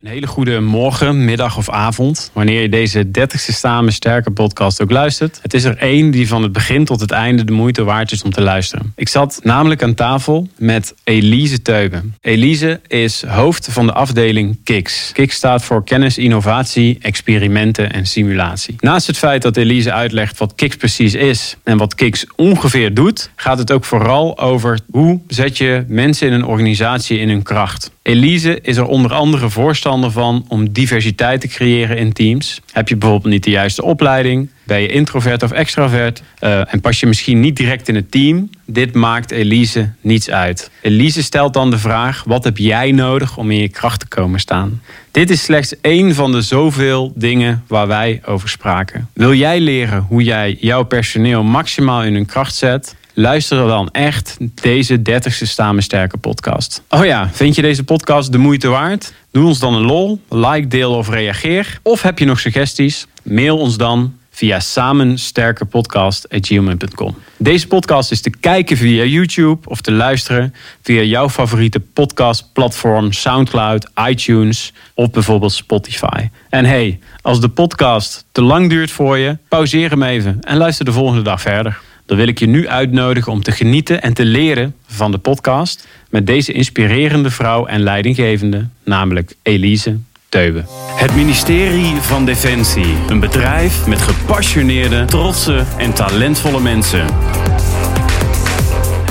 Een hele goede morgen, middag of avond. Wanneer je deze 30ste Samen Sterker podcast ook luistert. Het is er één die van het begin tot het einde de moeite waard is om te luisteren. Ik zat namelijk aan tafel met Elise Teuben. Elise is hoofd van de afdeling KIX. KIX staat voor kennis, innovatie, experimenten en simulatie. Naast het feit dat Elise uitlegt wat KIX precies is en wat KIX ongeveer doet, gaat het ook vooral over hoe zet je mensen in een organisatie in hun kracht. Elise is er onder andere voorstander van om diversiteit te creëren in teams. Heb je bijvoorbeeld niet de juiste opleiding? Ben je introvert of extravert? Uh, en pas je misschien niet direct in het team? Dit maakt Elise niets uit. Elise stelt dan de vraag: wat heb jij nodig om in je kracht te komen staan? Dit is slechts één van de zoveel dingen waar wij over spraken. Wil jij leren hoe jij jouw personeel maximaal in hun kracht zet? luister dan echt deze 30ste Samen Sterke podcast. Oh ja, vind je deze podcast de moeite waard? Doe ons dan een lol, like, deel of reageer. Of heb je nog suggesties? Mail ons dan via samensterkerpodcast.gmail.com. Deze podcast is te kijken via YouTube of te luisteren via jouw favoriete podcastplatform Soundcloud, iTunes of bijvoorbeeld Spotify. En hey, als de podcast te lang duurt voor je, pauzeer hem even en luister de volgende dag verder dan wil ik je nu uitnodigen om te genieten en te leren van de podcast met deze inspirerende vrouw en leidinggevende, namelijk Elise Teuben. Het ministerie van Defensie, een bedrijf met gepassioneerde, trotse en talentvolle mensen.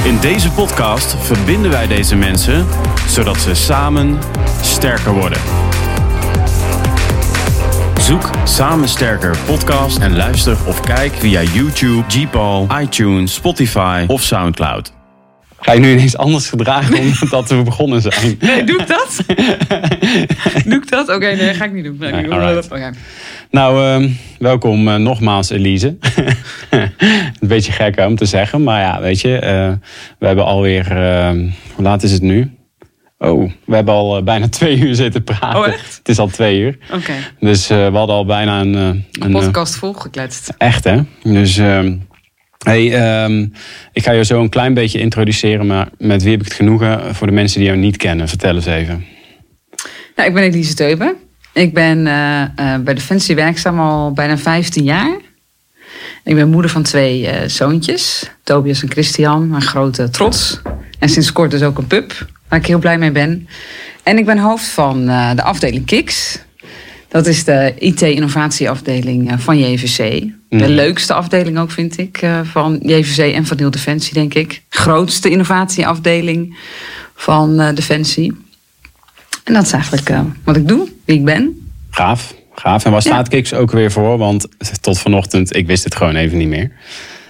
In deze podcast verbinden wij deze mensen zodat ze samen sterker worden. Zoek Samen Sterker podcast en luister of kijk via YouTube, Gpal, iTunes, Spotify of Soundcloud. Ga je nu ineens anders gedragen omdat we begonnen zijn? Nee, doe ik dat? doe ik dat? Oké, nee, ga ik niet doen. Nee, nee, Nou, uh, welkom uh, nogmaals Elise. Een beetje gek om te zeggen, maar ja, weet je, uh, we hebben alweer, ehm, hoe laat is het nu? Oh, we hebben al uh, bijna twee uur zitten praten. Oh, echt? Het is al twee uur. Oké. Dus we hadden al bijna een... Uh, een podcast volgekletst. Echt, hè? Dus... Ehm, hey, um, ik ga je zo een klein beetje introduceren, maar met wie heb ik het genoegen voor de mensen die jou niet kennen? Vertel eens even. Nou, ik ben Elise Teuben. Ik ben bij Defensie werkzaam al bijna 15 jaar. Ik ben moeder van twee zoontjes, Tobias en Christian, een grote trots. En sinds kort dus ook een pup waar ik heel blij mee ben. En ik ben hoofd van de afdeling KIX. Dat is de IT-innovatieafdeling eh, van JVC. De Mhm. leukste afdeling ook, vind ik, uh, van JVC en van heel Defensie, denk ik. Grootste innovatieafdeling van uh, Defensie. En dat is eigenlijk wat ik doe, wie ik ben. Gaaf, gaaf. En waar staat ja. KIX ook weer voor? Want tot vanochtend, ik wist het gewoon even niet meer.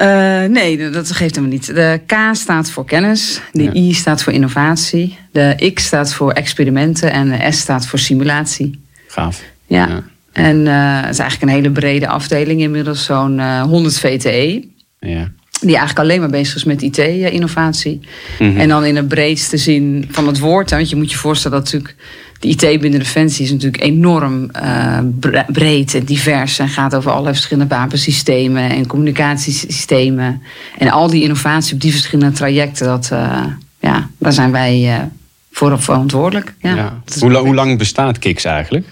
Uh, nee, dat geeft hem niet. De K staat voor kennis, de ja. I staat voor innovatie, de X staat voor experimenten en de S staat voor simulatie. Gaaf. Ja. ja. En uh, het is eigenlijk een hele brede afdeling, inmiddels zo'n uh, 100 VTE. Ja. Die eigenlijk alleen maar bezig is met IT-innovatie. Mm -hmm. En dan in de breedste zin van het woord. Hè, want je moet je voorstellen dat natuurlijk de IT binnen Defensie is natuurlijk enorm uh, breed en divers. En gaat over allerlei verschillende wapensystemen en communicatiesystemen. En al die innovatie op die verschillende trajecten, dat, uh, ja, daar zijn wij uh, voor verantwoordelijk. Ja, ja. Hoe, hoe, lang bestaat KIX eigenlijk?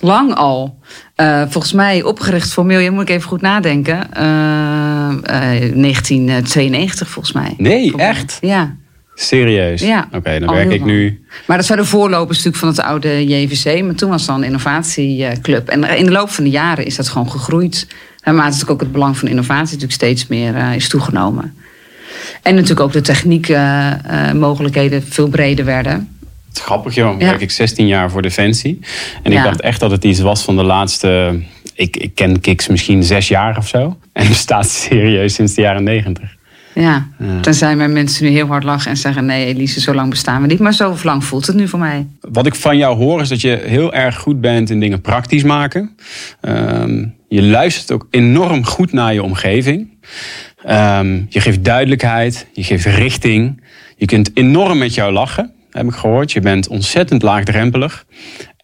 Lang al. Uh, volgens mij opgericht formeel, je moet ik even goed nadenken. Uh, 1992 volgens mij. Nee, volgens echt? Mij. Ja. Serieus? Ja. Oké, okay, dan werk ik nu. Maar dat zijn de voorlopers natuurlijk van het oude JVC. Maar toen was het dan een innovatieclub. En in de loop van de jaren is dat gewoon gegroeid. Naarmate natuurlijk ook het belang van innovatie natuurlijk steeds meer is toegenomen. En natuurlijk ook de techniekmogelijkheden veel breder werden. Grappig, joh. Ja. werk ik 16 jaar voor Defensie. En ik ja. dacht echt dat het iets was van de laatste... Ik, ik ken Kiks misschien zes jaar of zo. En bestaat serieus sinds de jaren 90. Ja, ja. tenzij mijn mensen nu heel hard lachen en zeggen... nee, Elise, zo lang bestaan we niet. Maar zo lang voelt het nu voor mij. Wat ik van jou hoor is dat je heel erg goed bent in dingen praktisch maken. Um, je luistert ook enorm goed naar je omgeving. Um, je geeft duidelijkheid, je geeft richting. Je kunt enorm met jou lachen, heb ik gehoord. Je bent ontzettend laagdrempelig.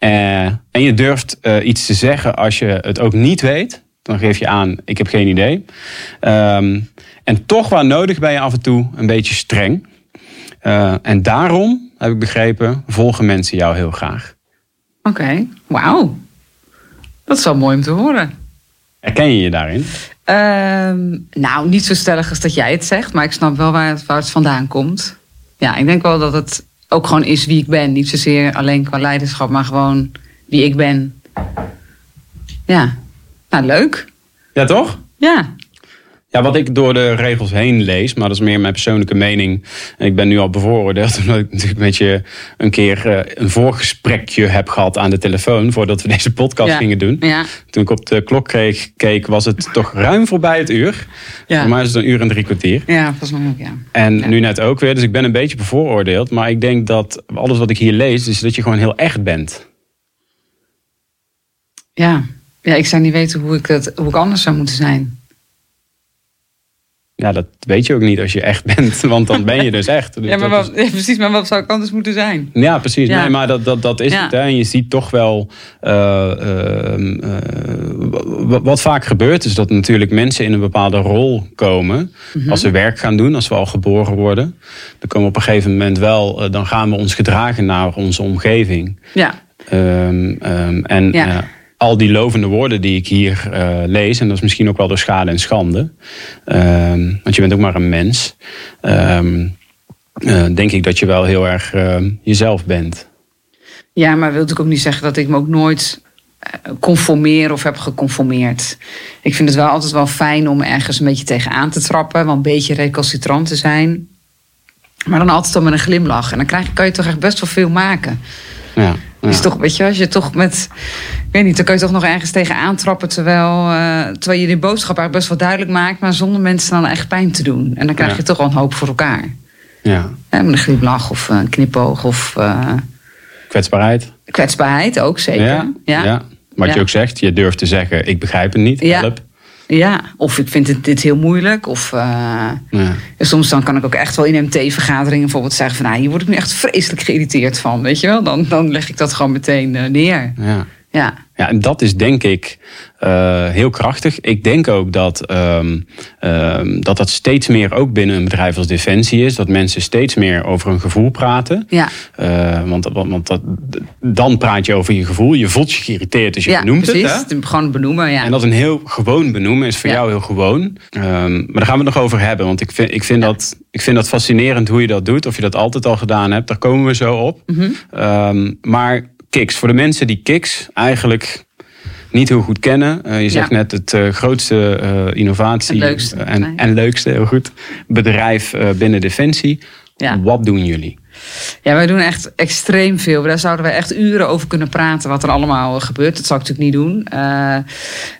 Uh, en je durft uh, iets te zeggen als je het ook niet weet. Dan geef je aan, ik heb geen idee. Um, en toch waar nodig ben je af en toe een beetje streng. Uh, en daarom, heb ik begrepen, volgen mensen jou heel graag. Oké, wauw. Dat is wel mooi om te horen. Herken je je daarin? Ehm, nou, niet zo stellig als dat jij het zegt, maar ik snap wel waar het, waar het vandaan komt. Ja, ik denk wel dat het ook gewoon is wie ik ben. Niet zozeer alleen qua leiderschap, maar gewoon wie ik ben. Ja, nou leuk. Ja, toch? Ja, Ja, wat ik door de regels heen lees, maar dat is meer mijn persoonlijke mening. En ik ben nu al bevooroordeeld omdat ik natuurlijk met je een keer eh, een voorgesprekje heb gehad aan de telefoon voordat we deze podcast Ja. gingen doen. ja, Toen ik op de klok kreeg, keek, was het toch ruim voorbij het uur. ja. Voor mij is het een uur en drie kwartier. Ja, volgens mij ook, ja. En Ja. nu net ook weer, dus ik ben een beetje bevooroordeeld. Maar ik denk dat alles wat ik hier lees, is dat je gewoon heel echt bent. Ja. ja, ik zou niet weten hoe ik, het, hoe ik anders zou moeten zijn. Ja, dat weet je ook niet als je echt bent, want dan ben je dus echt. Dus Ja, maar wat, ja, precies, maar wat zou ik anders moeten zijn? Ja, precies. Ja. Nee, maar dat, dat, dat is Ja. het. Hè. En je ziet toch wel. eh, ehm, eh, wat vaak gebeurt, is dat natuurlijk mensen in een bepaalde rol komen. Mhm. Als ze werk gaan doen, als we al geboren worden. Dan komen we op een gegeven moment wel. eh, dan gaan we ons gedragen naar onze omgeving. Ja, Ehm, ehm, en Ja. Al die lovende woorden die ik hier eh, lees, en dat is misschien ook wel door schade en schande, ehm, want je bent ook maar een mens, ehm, eh, denk ik dat je wel heel erg ehm, jezelf bent. ja maar wil natuurlijk ook niet zeggen dat ik me ook nooit eh, conformeer of heb geconformeerd. Ik vind het wel altijd wel fijn om ergens een beetje tegenaan te trappen, wel een beetje recalcitrant te zijn. Maar dan altijd al met een glimlach. En dan krijg, kan je toch echt best wel veel maken. Ja, ja. Is toch, weet je, als je toch met. Ik weet niet, dan kan je toch nog ergens tegenaan trappen. Terwijl, eh, terwijl je die boodschap eigenlijk best wel duidelijk maakt. Maar zonder mensen dan echt pijn te doen. En dan krijg Ja. je toch wel een hoop voor elkaar. ja. Met een glimlach of een knipoog of eh, Kwetsbaarheid. kwetsbaarheid ook zeker. Ja, ja. Wat je ook zegt, je durft te zeggen, ik begrijp het niet, Ja. help. Ja, of ik vind het, dit heel moeilijk. Of eh, Ja. soms dan kan ik ook echt wel in MT-vergaderingen bijvoorbeeld zeggen van... Nou, hier word ik nu echt vreselijk geïrriteerd van, weet je wel. Dan, dan leg ik dat gewoon meteen eh, neer. Ja. Ja, Ja, en dat is denk ik eh, heel krachtig. Ik denk ook dat, ehm, ehm, dat dat steeds meer ook binnen een bedrijf als Defensie is. Dat mensen steeds meer over hun gevoel praten. ja, Eh, want want, want dat, dan praat je over je gevoel. Je voelt je geïrriteerd, dus je ja benoemt precies. het. Hè? Gewoon benoemen, ja. En dat een heel gewoon benoemen, is voor Ja. jou heel gewoon. Ehm, maar daar gaan we het nog over hebben. Want ik vind, ik, vind dat, ik vind dat fascinerend hoe je dat doet. Of je dat altijd al gedaan hebt, daar komen we zo op. Mhm. Ehm, maar Kiks, voor de mensen die Kiks eigenlijk niet heel goed kennen. eh, je zegt Ja. net het eh, grootste eh, innovatie Het leukste, en, en leukste, heel goed, bedrijf binnen Defensie. Ja. Wat doen jullie? Ja, wij doen echt extreem veel. Daar zouden we echt uren over kunnen praten wat er allemaal gebeurt. Dat zou ik natuurlijk niet doen.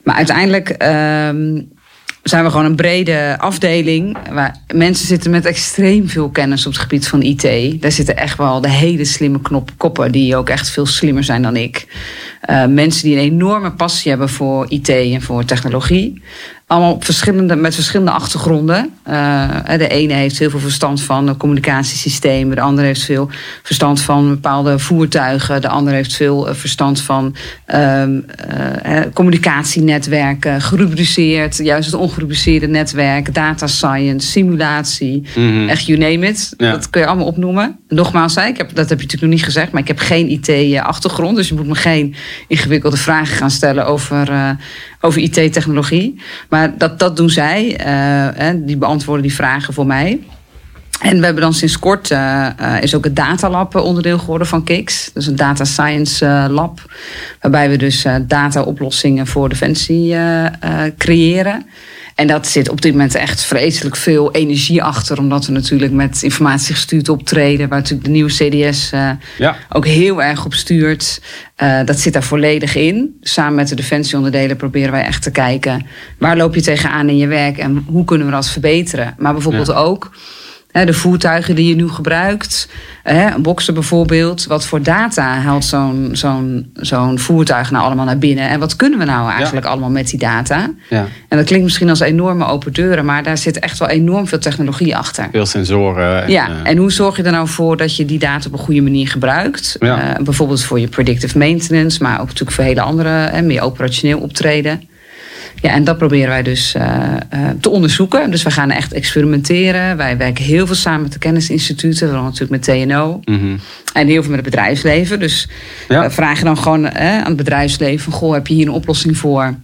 Maar uiteindelijk ehm, zijn we gewoon een brede afdeling. Waar mensen zitten met extreem veel kennis op het gebied van IT. Daar zitten echt wel de hele slimme knop, koppen die ook echt veel slimmer zijn dan ik. Eh, mensen die een enorme passie hebben voor IT en voor technologie. Allemaal op verschillende, met verschillende achtergronden. Eh, de ene heeft heel veel verstand van communicatiesystemen. De andere heeft veel verstand van bepaalde voertuigen. De andere heeft veel eh, verstand van ehm, eh, eh, communicatienetwerken. Gerubriceerd, juist het ongerubriceerde netwerk. Data science, simulatie. Mhm. Echt, you name it. Ja. Dat kun je allemaal opnoemen. Nogmaals, ik heb, dat heb je natuurlijk nog niet gezegd, maar ik heb geen IT-achtergrond. Dus je moet me geen ingewikkelde vragen gaan stellen over, eh, over IT-technologie. Maar dat, dat doen zij. eh, die beantwoorden die vragen voor mij. En we hebben dan sinds kort eh, is ook het datalab onderdeel geworden van KIX. Dus een data science lab. Waarbij we dus eh, data-oplossingen voor defensie creëren. En dat zit op dit moment echt vreselijk veel energie achter. Omdat we natuurlijk met informatie gestuurd optreden. Waar natuurlijk de nieuwe CDS eh, Ja. ook heel erg op stuurt. Eh, dat zit daar volledig in. Samen met de defensieonderdelen proberen wij echt te kijken... waar loop je tegenaan in je werk en hoe kunnen we dat verbeteren. Maar bijvoorbeeld Ja. ook de voertuigen die je nu gebruikt. Een bokser bijvoorbeeld. Wat voor data haalt zo'n zo'n zo'n voertuig nou allemaal naar binnen? En wat kunnen we nou eigenlijk allemaal met die data? Ja. En dat klinkt misschien als enorme open deuren... maar daar zit echt wel enorm veel technologie achter. Veel sensoren. Ja, eh, en hoe zorg je er nou voor dat je die data op een goede manier gebruikt? Ja. Eh, bijvoorbeeld voor je predictive maintenance, maar ook natuurlijk voor hele andere, hè, meer operationeel optreden. Ja, en dat proberen wij dus uh, uh, te onderzoeken. Dus we gaan echt experimenteren. Wij werken heel veel samen met de kennisinstituten, vooral natuurlijk met TNO. Mhm. En heel veel met het bedrijfsleven. Dus Ja. we vragen dan gewoon aan het bedrijfsleven: Goh, heb je hier een oplossing voor?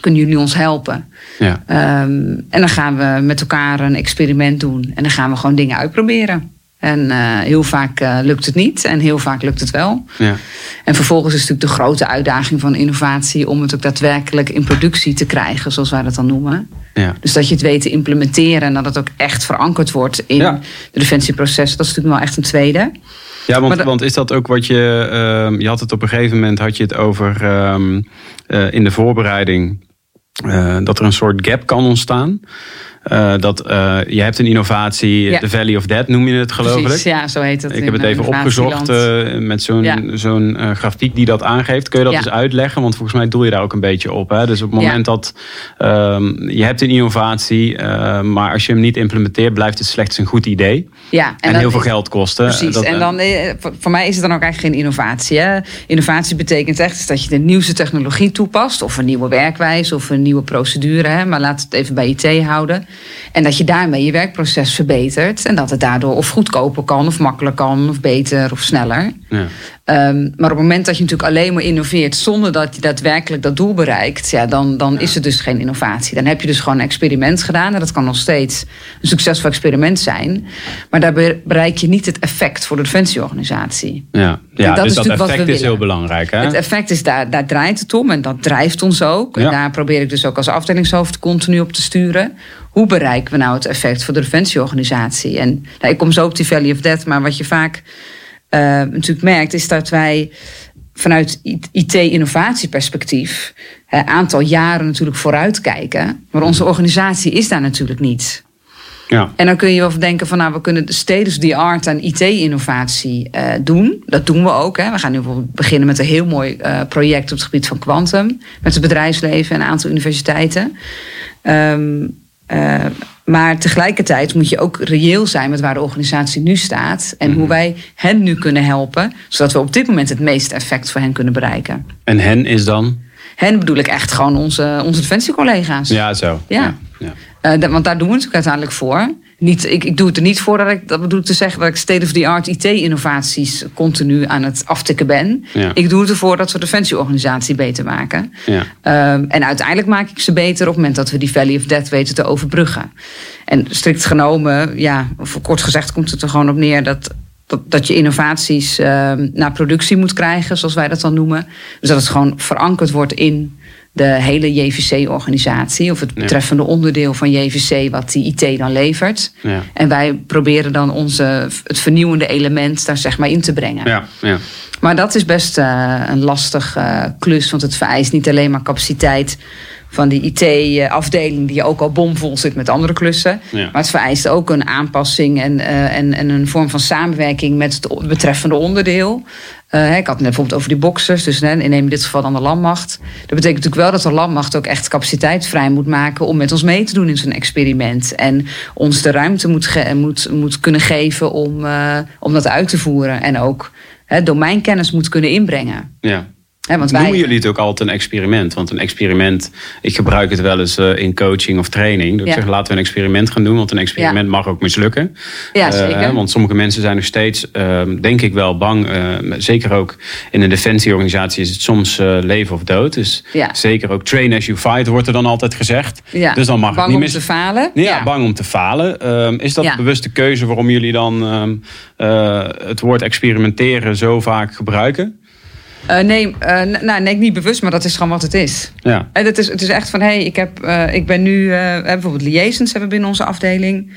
Kunnen jullie ons helpen? Ja. Ehm, en dan gaan we met elkaar een experiment doen. En dan gaan we gewoon dingen uitproberen. En eh, heel vaak eh, lukt het niet en heel vaak lukt het wel. Ja. En vervolgens is natuurlijk de grote uitdaging van innovatie om het ook daadwerkelijk in productie te krijgen, zoals wij dat dan noemen. Ja. Dus dat je het weet te implementeren en dat het ook echt verankerd wordt in Ja. de defensieprocessen. Dat is natuurlijk wel echt een tweede. Ja, want, want is dat ook wat je. ehm, je had het op een gegeven moment had je het over ehm, eh, in de voorbereiding. Eh, dat er een soort gap kan ontstaan. Eh, dat eh, je hebt een innovatie, Ja. de Valley of Death noem je het geloof Precies, ik. ja, zo heet het. Ik heb het even opgezocht met zo'n Ja. zo'n grafiek die dat aangeeft. Kun je dat Ja. eens uitleggen? Want volgens mij doe je daar ook een beetje op. Hè? Dus op het moment dat ehm, je hebt een innovatie, maar als je hem niet implementeert, blijft het slechts een goed idee. ja, En, heel veel geld kosten. Precies. Dat- en dan, voor- mij is het dan ook eigenlijk geen innovatie. Hè? Innovatie betekent echt dat je de nieuwste technologie toepast. Of een nieuwe werkwijze of een nieuwe procedure. Hè? Maar laat het even bij IT houden. En dat je daarmee je werkproces verbetert. En dat het daardoor of goedkoper kan, of makkelijker kan, of beter of sneller. ja. Ehm, maar op het moment dat je natuurlijk alleen maar innoveert zonder dat je daadwerkelijk dat doel bereikt, ja, dan, dan is het dus geen innovatie. Dan heb je dus gewoon een experiment gedaan. En dat kan nog steeds een succesvol experiment zijn. Maar daar be- bereik je niet het effect voor de defensieorganisatie. Ja, ja dat dus is dat effect we is heel belangrijk. Hè? Het effect is daar, daar draait het om en dat drijft ons ook. Ja. En daar probeer ik dus ook als afdelingshoofd continu op te sturen. Hoe bereiken we nou het effect voor de defensieorganisatie? En nou, ik kom zo op die Valley of Death, maar wat je vaak natuurlijk merkt, is dat wij vanuit IT-innovatieperspectief een aantal jaren natuurlijk vooruitkijken. Maar onze organisatie is daar natuurlijk niet. Ja. En dan kun je wel denken van nou, we kunnen de state of the art aan IT-innovatie eh, doen. Dat doen we ook. Hè. We gaan nu bijvoorbeeld beginnen met een heel mooi eh, project op het gebied van quantum. Met het bedrijfsleven en een aantal universiteiten. Eh, maar tegelijkertijd moet je ook reëel zijn met waar de organisatie nu staat. En hoe wij hen nu kunnen helpen. Zodat we op dit moment het meeste effect voor hen kunnen bereiken. En hen is dan? Hen bedoel ik echt gewoon onze, onze defensiecollega's. Ja, zo. Ja. ja. Eh, want daar doen we natuurlijk uiteindelijk voor. Niet, ik, ik doe het er niet voor dat ik, dat bedoel ik te zeggen dat ik state-of-the-art IT-innovaties continu aan het aftikken ben. Ja. Ik doe het ervoor dat we de defensieorganisatie beter maken. Ja. Ehm, en uiteindelijk maak ik ze beter op het moment dat we die Valley of Death weten te overbruggen. En strikt genomen, ja, of kort gezegd komt het er gewoon op neer dat, dat, dat je innovaties ehm, naar productie moet krijgen, zoals wij dat dan noemen. Dus dat het gewoon verankerd wordt in de hele JVC-organisatie of het Ja. betreffende onderdeel van JVC wat die IT dan levert. Ja. En wij proberen dan onze, het vernieuwende element daar zeg maar in te brengen. Ja, ja. Maar dat is best eh, een lastig eh, klus, want het vereist niet alleen maar capaciteit van die IT-afdeling, die ook al bomvol zit met andere klussen. Ja. Maar het vereist ook een aanpassing en, eh, en, en een vorm van samenwerking met het betreffende onderdeel. Eh, ik had het net bijvoorbeeld over die boxers, dus hè, neem in dit geval dan de landmacht. Dat betekent natuurlijk wel dat de landmacht ook echt capaciteit vrij moet maken om met ons mee te doen in zo'n experiment. En ons de ruimte moet, moet, moet kunnen geven om, eh, om dat uit te voeren. En ook hè, domeinkennis moet kunnen inbrengen. ja. Hè, want Noemen wij, jullie het ook altijd een experiment? Want een experiment, ik gebruik het wel eens eh, in coaching of training. Dat ik Ja. zeg, laten we een experiment gaan doen. Want een experiment mag ook mislukken. Ja, Eh, zeker. want sommige mensen zijn nog steeds, eh, denk ik wel, bang. eh, zeker ook in een defensieorganisatie is het soms leven of dood. Dus Ja. zeker ook train as you fight wordt er dan altijd gezegd. ja, Dus dan mag bang het niet om mis... te falen. Ja, bang om te falen. Ehm, is dat Ja. een bewuste keuze waarom jullie dan ehm, eh, het woord experimenteren zo vaak gebruiken? Eh, nee, eh, nou, nee, niet bewust, maar dat is gewoon wat het is. Ja, En het, is, het is echt van, hé, hey, ik, heb, eh, ik ben nu... bijvoorbeeld liaisons hebben we binnen onze afdeling.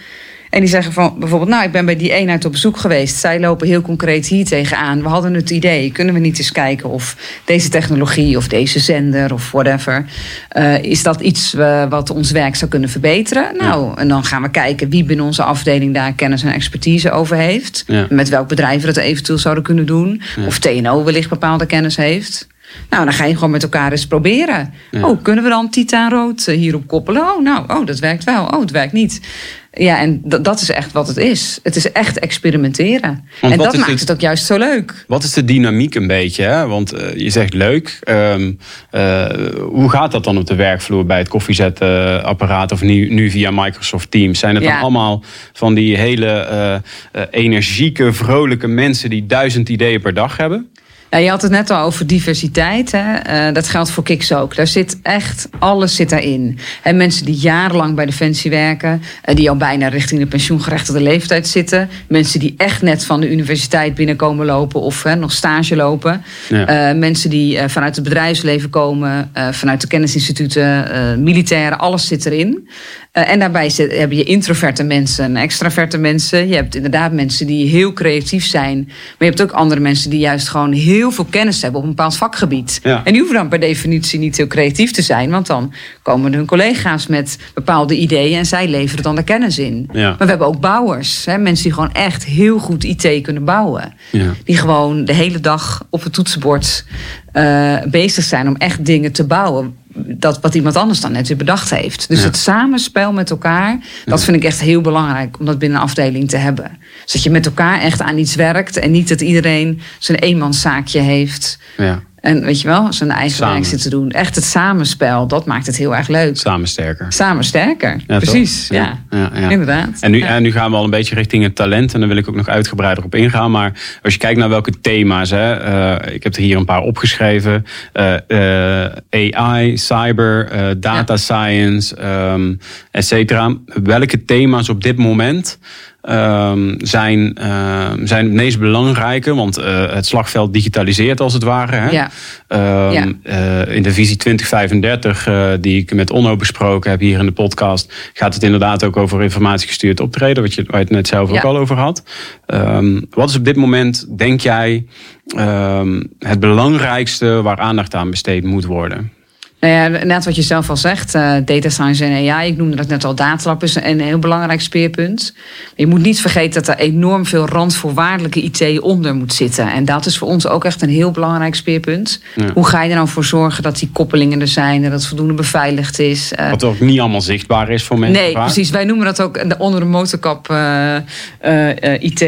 En die zeggen van, bijvoorbeeld, nou, ik ben bij die eenheid op bezoek geweest. Zij lopen heel concreet hier tegenaan. We hadden het idee, kunnen we niet eens kijken of deze technologie of deze zender of whatever... eh, is dat iets eh, wat ons werk zou kunnen verbeteren? Nou, en dan gaan we kijken wie binnen onze afdeling daar kennis en expertise over heeft. Ja. Met welk bedrijf we dat eventueel zouden kunnen doen. Ja. Of TNO wellicht bepaalde kennis heeft. Nou, dan ga je gewoon met elkaar eens proberen. Ja. Oh, kunnen we dan Titan Rood eh, hierop koppelen? Oh, nou, oh, dat werkt wel. Oh, het werkt niet. Ja, en dat is echt wat het is. Het is echt experimenteren. Want en dat maakt het- het ook juist zo leuk. Wat is de dynamiek een beetje? Hè? Want eh, je zegt leuk. Ehm, eh, hoe gaat dat dan op de werkvloer bij het koffiezetapparaat of nu, nu via Microsoft Teams? Zijn het Ja. dan allemaal van die hele eh, energieke, vrolijke mensen die duizend ideeën per dag hebben? Je had het net al over diversiteit. Hè? Eh, dat geldt voor Kiks ook. Daar zit echt, alles zit daarin. En mensen die jarenlang bij Defensie werken, eh, die al bijna richting de pensioengerechtigde leeftijd zitten. Mensen die echt net van de universiteit binnenkomen lopen of hè, nog stage lopen. Ja. Eh, mensen die vanuit het bedrijfsleven komen, vanuit de kennisinstituten, militairen, alles zit erin. En daarbij zit, heb je introverte mensen en extraverte mensen. Je hebt inderdaad mensen die heel creatief zijn. Maar je hebt ook andere mensen die juist gewoon heel veel kennis hebben op een bepaald vakgebied. Ja. En die hoeven dan per definitie niet heel creatief te zijn. Want dan komen hun collega's met bepaalde ideeën en zij leveren dan de kennis in. Ja. Maar we hebben ook bouwers. Hè? Mensen die gewoon echt heel goed IT kunnen bouwen. Ja. Die gewoon de hele dag op het toetsenbord eh, bezig zijn om echt dingen te bouwen. Dat wat iemand anders dan net weer bedacht heeft. Dus Ja. het samenspel met elkaar, dat vind ik echt heel belangrijk om dat binnen een afdeling te hebben. Dus dat je met elkaar echt aan iets werkt en niet dat iedereen zijn eenmanszaakje heeft. Ja. En weet je wel, zijn eigen Samen. werk zit te doen. Echt het samenspel, dat maakt het heel erg leuk. Samen sterker. Samen sterker, Ja, precies. Ja. Ja, ja. inderdaad. En nu, en nu gaan we al een beetje richting het talent. En daar wil ik ook nog uitgebreider op ingaan. Maar als je kijkt naar welke thema's. Hè, eh, ik heb er hier een paar opgeschreven. Eh, eh, AI, cyber, data science, ehm et cetera. Welke thema's op dit moment... ehm, zijn, ehm, zijn het meest belangrijke, want eh, het slagveld digitaliseert als het ware. Hè? Ja. Ehm, Ja. eh, in de visie 2035, eh, die ik met Onno besproken heb hier in de podcast, gaat het inderdaad ook over informatiegestuurd optreden, wat je, waar je het net zelf ook al over had. Wat is op dit moment, denk jij, het belangrijkste waar aandacht aan besteed moet worden? Nou ja, net wat je zelf al zegt, eh, data science en AI. Ik noemde dat net al, datalab is een heel belangrijk speerpunt. Maar je moet niet vergeten dat er enorm veel randvoorwaardelijke IT onder moet zitten. En dat is voor ons ook echt een heel belangrijk speerpunt. Ja. Hoe ga je er nou voor zorgen dat die koppelingen er zijn en dat het voldoende beveiligd is? Eh, Wat ook niet allemaal zichtbaar is voor mensen. Nee, vaak. precies. Wij noemen dat ook de onder de motorkap eh, IT.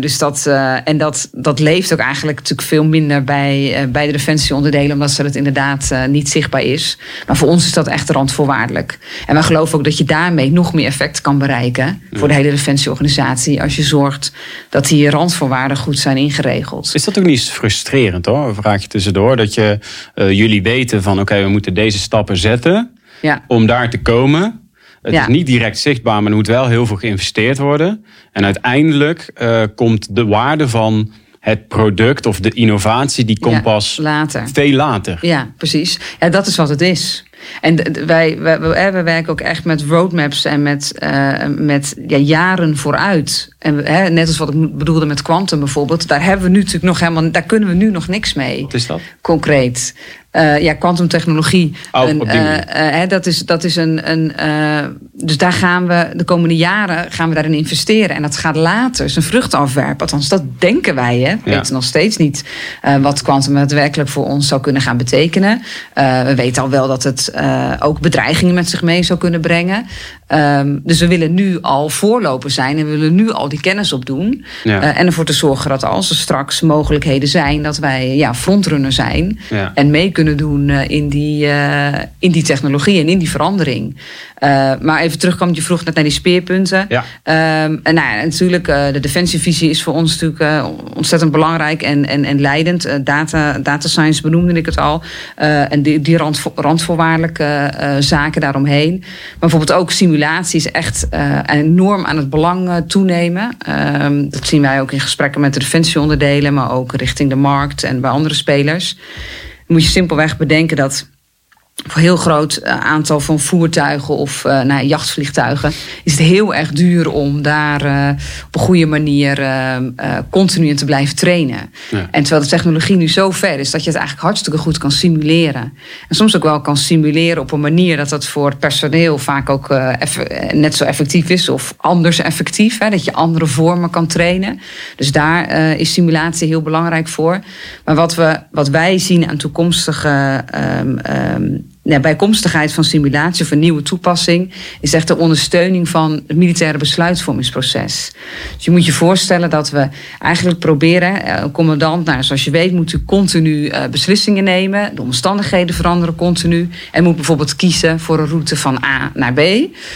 Dus dat, en dat, dat leeft ook eigenlijk natuurlijk veel minder bij, bij de defensieonderdelen, omdat ze het inderdaad niet zichtbaar is. Maar voor ons is dat echt randvoorwaardelijk. En wij geloven ook dat je daarmee nog meer effect kan bereiken voor de hele defensieorganisatie als je zorgt dat die randvoorwaarden goed zijn ingeregeld. Is dat ook niet frustrerend hoor? Een vraagje tussendoor. Dat je, eh, jullie weten van oké, we moeten deze stappen zetten Ja. om daar te komen. Het Ja. is niet direct zichtbaar, maar er moet wel heel veel geïnvesteerd worden. En uiteindelijk eh, komt de waarde van het product of de innovatie, die komt Ja, pas later. veel later. Ja, precies. Ja, dat is wat het is. En wij, wij, wij, werken ook echt met roadmaps en met, eh, met ja, jaren vooruit. En hè, net als wat ik bedoelde met quantum bijvoorbeeld, daar hebben we nu natuurlijk nog helemaal, daar kunnen we nu nog niks mee. Wat is dat? Concreet. Eh, ja, kwantumtechnologie. Oh, eh, eh, dat is, dat is een. een dus daar gaan we de komende jaren gaan we daarin investeren. En dat gaat later zijn vruchten afwerpen. Althans, dat denken wij. Hè. We Ja. weten nog steeds niet wat kwantum daadwerkelijk voor ons zou kunnen gaan betekenen. We weten al wel dat het ook bedreigingen met zich mee zou kunnen brengen. Ehm, dus we willen nu al voorloper zijn en we willen nu al die kennis opdoen. Ja. En ervoor te zorgen dat als er straks mogelijkheden zijn, dat wij ja, frontrunner zijn. Ja. En mee kunnen doen eh, in, die, eh, in die technologie en in die verandering. Eh, maar even terugkomen, je vroeg net naar die speerpunten. Ja. Ehm, en nou ja, natuurlijk, de defensievisie is voor ons natuurlijk ontzettend belangrijk en, en, en leidend. Data, data science benoemde ik het al. En die, die randvo- randvoorwaardelijke zaken daaromheen. Maar bijvoorbeeld ook simulatie is echt enorm aan het belang toenemen. Ehm, dat zien wij ook in gesprekken met de defensieonderdelen, maar ook richting de markt en bij andere spelers. Moet je simpelweg bedenken dat heel groot eh, aantal van voertuigen of eh nou, jachtvliegtuigen is het heel erg duur om daar eh, op een goede manier continu in te blijven trainen. Ja. En terwijl de technologie nu zo ver is dat je het eigenlijk hartstikke goed kan simuleren. En soms ook wel kan simuleren op een manier dat dat voor het personeel vaak ook net zo effectief is of anders effectief. Hè, dat je andere vormen kan trainen. Dus daar is simulatie heel belangrijk voor. Maar wat, we, wat wij zien aan toekomstige ehm, ehm, ja, bijkomstigheid van simulatie of een nieuwe toepassing is echt de ondersteuning van het militaire besluitvormingsproces. Dus je moet je voorstellen dat we eigenlijk proberen, eh, een commandant, nou, zoals je weet, moet u continu uh, beslissingen nemen. De omstandigheden veranderen continu. En moet bijvoorbeeld kiezen voor een route van A naar B.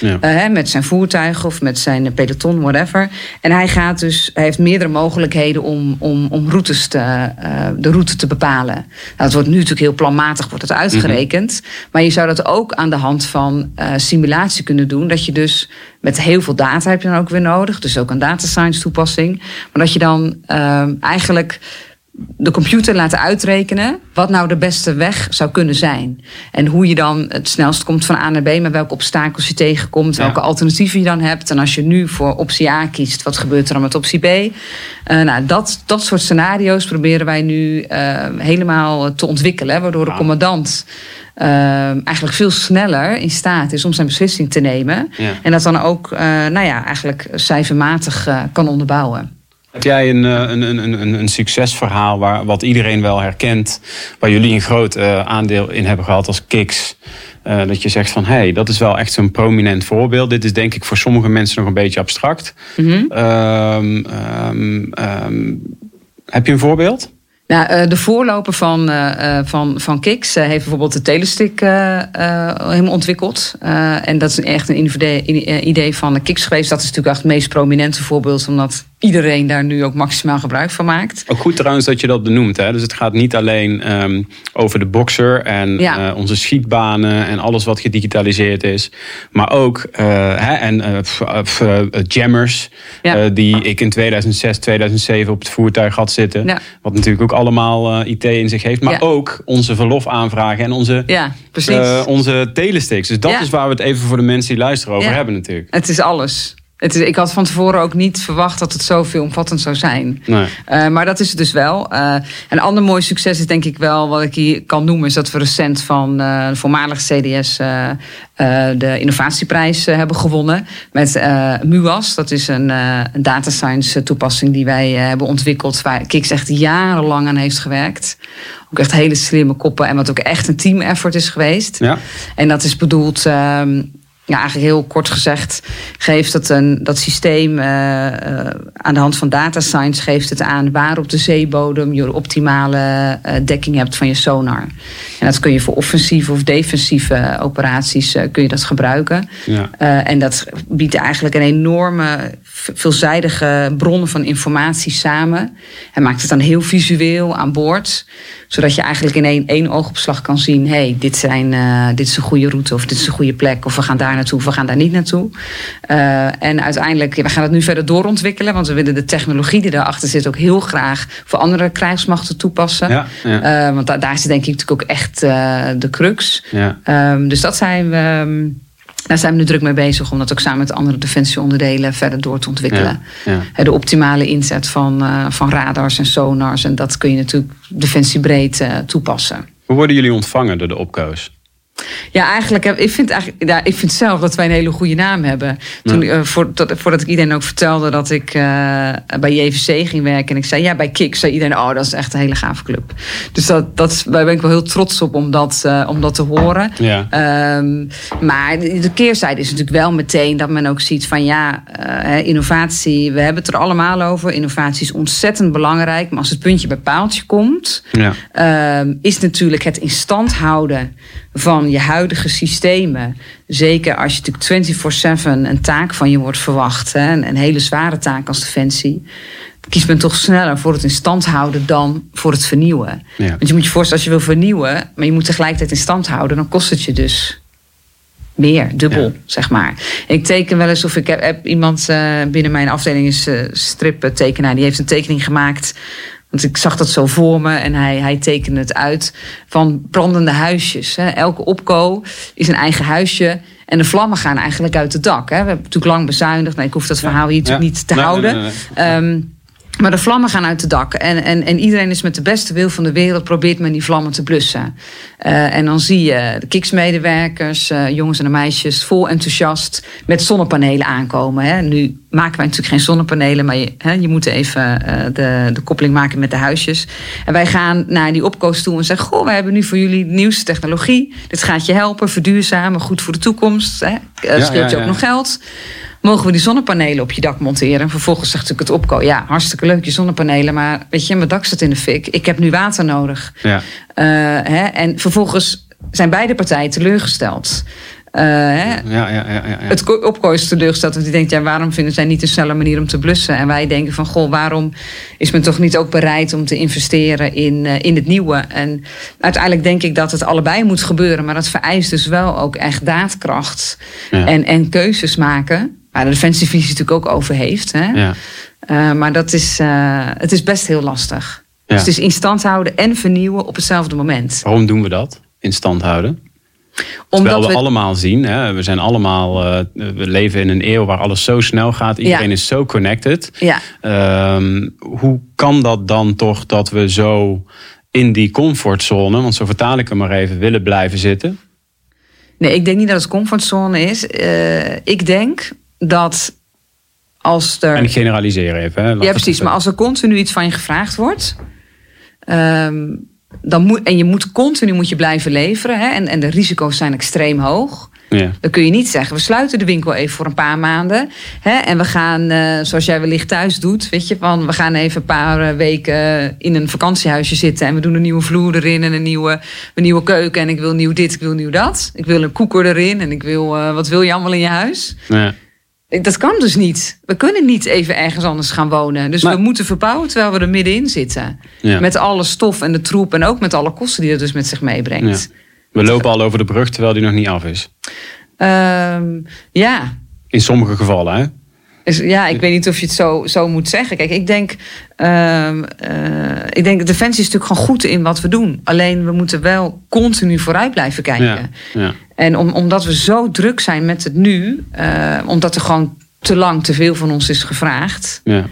Ja. Uh, met zijn voertuig of met zijn peloton, whatever. En hij gaat dus, hij heeft meerdere mogelijkheden om, om, om routes te, de route te bepalen. Nou, het wordt nu natuurlijk heel planmatig wordt het uitgerekend. Mhm. Maar je zou dat ook aan de hand van uh, simulatie kunnen doen. Dat je dus met heel veel data heb je dan ook weer nodig. Dus ook een data science toepassing. Maar dat je dan uh, eigenlijk de computer laten uitrekenen wat nou de beste weg zou kunnen zijn. En hoe je dan het snelst komt van A naar B, met welke obstakels je tegenkomt, welke alternatieven je dan hebt. En als je nu voor optie A kiest, wat gebeurt er dan met optie B? Uh, nou, dat, dat soort scenario's proberen wij nu uh, helemaal te ontwikkelen, waardoor de commandant uh, eigenlijk veel sneller in staat is om zijn beslissing te nemen. Ja. En dat dan ook, nou ja, eigenlijk cijfermatig kan onderbouwen. Heb jij een, een, een, een, een succesverhaal waar, wat iedereen wel herkent, waar jullie een groot aandeel in hebben gehad als Kiks? dat je zegt van hé, hey, dat is wel echt zo'n prominent voorbeeld. Dit is denk ik voor sommige mensen nog een beetje abstract. Mm -hmm. um, um, um, heb je een voorbeeld? Nou, de voorloper van, van, van Kiks heeft bijvoorbeeld de Telestick helemaal ontwikkeld. en dat is echt een idee van Kiks geweest. Dat is natuurlijk echt het meest prominente voorbeeld, omdat iedereen daar nu ook maximaal gebruik van maakt. Ook goed trouwens dat je dat benoemt. Hè? Dus het gaat niet alleen um, over de boxer en ja. uh, onze schietbanen en alles wat gedigitaliseerd is. Maar ook uh, hè, en, uh, jammers ja. die ik in 2006, 2007 op het voertuig had zitten. Ja. Wat natuurlijk ook allemaal IT in zich heeft. Maar ook onze verlofaanvragen en onze, ja, onze telesticks. Dus dat is waar we het even voor de mensen die luisteren over hebben natuurlijk. Het is alles. Het is, ik had van tevoren ook niet verwacht dat het zo veelomvattend zou zijn. Nee. Uh, maar dat is het dus wel. Uh, een ander mooi succes is denk ik wel, wat ik hier kan noemen, is dat we recent van uh, de voormalige CDS de innovatieprijs hebben gewonnen. Met MUAS, dat is een, een data science toepassing die wij hebben ontwikkeld, waar Kiks echt jarenlang aan heeft gewerkt. Ook echt hele slimme koppen en wat ook echt een team effort is geweest. Ja. En dat is bedoeld ehm, ja, eigenlijk heel kort gezegd, geeft het een, dat systeem uh, uh, aan de hand van data science geeft het aan waar op de zeebodem je optimale uh, dekking hebt van je sonar. En dat kun je voor offensieve of defensieve operaties kun je dat gebruiken. Ja. en dat biedt eigenlijk een enorme veelzijdige bronnen van informatie samen. En maakt het dan heel visueel aan boord zodat je eigenlijk in één, één oogopslag kan zien: hé, hey, dit, zijn, uh, dit is een goede route, of dit is een goede plek, of we gaan daar naartoe, of we gaan daar niet naartoe. Uh, en uiteindelijk, we gaan het nu verder doorontwikkelen, want we willen de technologie die daarachter zit ook heel graag voor andere krijgsmachten toepassen. Ja, ja. Uh, want daar, daar is denk ik natuurlijk ook echt de crux. Ja. Um, dus dat zijn we. Um, daar zijn we nu druk mee bezig om dat ook samen met andere defensieonderdelen verder door te ontwikkelen. Ja, ja. De optimale inzet van, uh, van radars en sonars. En dat kun je natuurlijk defensiebreed toepassen. Hoe worden jullie ontvangen door de opkoos? Ja, eigenlijk, ik vind, eigenlijk, ja, ik vind zelf dat wij een hele goede naam hebben. Toen, uh, voor, tot, voordat ik iedereen ook vertelde dat ik uh, bij JVC ging werken. En ik zei, ja, bij Kik, zei iedereen, oh, dat is echt een hele gave club. Dus dat, dat, daar ben ik wel heel trots op om dat, uh, om dat te horen. Ja. Um, maar de keerzijde is natuurlijk wel meteen dat men ook ziet van, ja, innovatie, we hebben het er allemaal over. Innovatie is ontzettend belangrijk. Maar als het puntje bij paaltje komt, ja. um, is natuurlijk het in stand houden van je huidige systemen. Zeker als je natuurlijk 24-7 een taak van je wordt verwacht. Hè, een, hele zware taak als defensie. Kiest men toch sneller voor het in stand houden dan voor het vernieuwen. Want je moet je voorstellen, als je wil vernieuwen, maar je moet tegelijkertijd in stand houden, dan kost het je dus meer, dubbel, zeg maar. Ik teken wel eens of ik heb, heb iemand uh, binnen mijn afdeling is uh, striptekenaar, die heeft een tekening gemaakt want ik zag dat zo voor me en hij, hij tekende het uit van brandende huisjes. Hè. Elke opko is een eigen huisje. En de vlammen gaan eigenlijk uit het dak. Hè. We hebben natuurlijk lang bezuinigd. Nee, ik hoef dat verhaal hier natuurlijk niet te houden. Nee, nee, um, Maar de vlammen gaan uit de dak. En, en, en iedereen is met de beste wil van de wereld probeert men die vlammen te blussen. Uh, en dan zie je de kiksmedewerkers, uh, jongens en meisjes, vol enthousiast met zonnepanelen aankomen. Hè. Nu maken wij natuurlijk geen zonnepanelen, maar je, hè, je moet even uh, de, de koppeling maken met de huisjes. En wij gaan naar die opkoos toe en zeggen: Goh, wij hebben nu voor jullie de nieuwste technologie. Dit gaat je helpen, verduurzamen, goed voor de toekomst. Hè. Ja, scheelt ja, je ook nog geld mogen we die zonnepanelen op je dak monteren? Vervolgens zegt natuurlijk het opko, ja, hartstikke leuk je zonnepanelen, maar weet je, mijn dak staat in de fik. Ik heb nu water nodig. Ja. Uh, hè, en vervolgens zijn beide partijen teleurgesteld. Uh, hè? Ja, ja, ja, ja, Het opko is teleurgesteld, want die denkt, ja, waarom vinden zij niet een snelle manier om te blussen? En wij denken van, goh, waarom is men toch niet ook bereid om te investeren in, uh, in het nieuwe? En uiteindelijk denk ik dat het allebei moet gebeuren, maar dat vereist dus wel ook echt daadkracht en, en keuzes maken de defensievisie natuurlijk ook over heeft. Hè? Ja. Uh, maar dat is, uh, het is best heel lastig. Ja. Dus het is in stand houden en vernieuwen op hetzelfde moment. Waarom doen we dat? In stand houden? Omdat Terwijl we, we, allemaal zien, hè, we zijn allemaal, uh, we leven in een eeuw waar alles zo snel gaat. Iedereen ja. is zo connected. Ja. Um, hoe kan dat dan toch dat we zo in die comfortzone, want zo vertaal ik hem maar even, willen blijven zitten? Nee, ik denk niet dat het comfortzone is. Uh, ik denk dat als er. En generaliseren even. Hè? ja, precies. Maar als er continu iets van je gevraagd wordt. Um, dan moet, en je moet continu moet je blijven leveren. Hè, en, en de risico's zijn extreem hoog. Ja. Dan kun je niet zeggen, we sluiten de winkel even voor een paar maanden. Hè, en we gaan, uh, zoals jij wellicht thuis doet, weet je, van we gaan even een paar weken in een vakantiehuisje zitten. En we doen een nieuwe vloer erin en een nieuwe, een nieuwe keuken. En ik wil nieuw dit, ik wil nieuw dat. Ik wil een koeker erin en ik wil, uh, wat wil je allemaal in je huis? Ja. Dat kan dus niet. We kunnen niet even ergens anders gaan wonen. Dus we moeten verbouwen terwijl we er middenin zitten. Met alle stof en de troep en ook met alle kosten die het dus met zich meebrengt. We lopen al over de brug terwijl die nog niet af is. Um, ja. In sommige gevallen, hè? Ja, ik weet niet of je het zo, zo moet zeggen. Kijk, ik denk, uh, uh, ik denk, Defensie is natuurlijk gewoon goed in wat we doen. Alleen we moeten wel continu vooruit blijven kijken. Ja, ja. En om, omdat we zo druk zijn met het nu, uh, omdat er gewoon te lang te veel van ons is gevraagd, ja.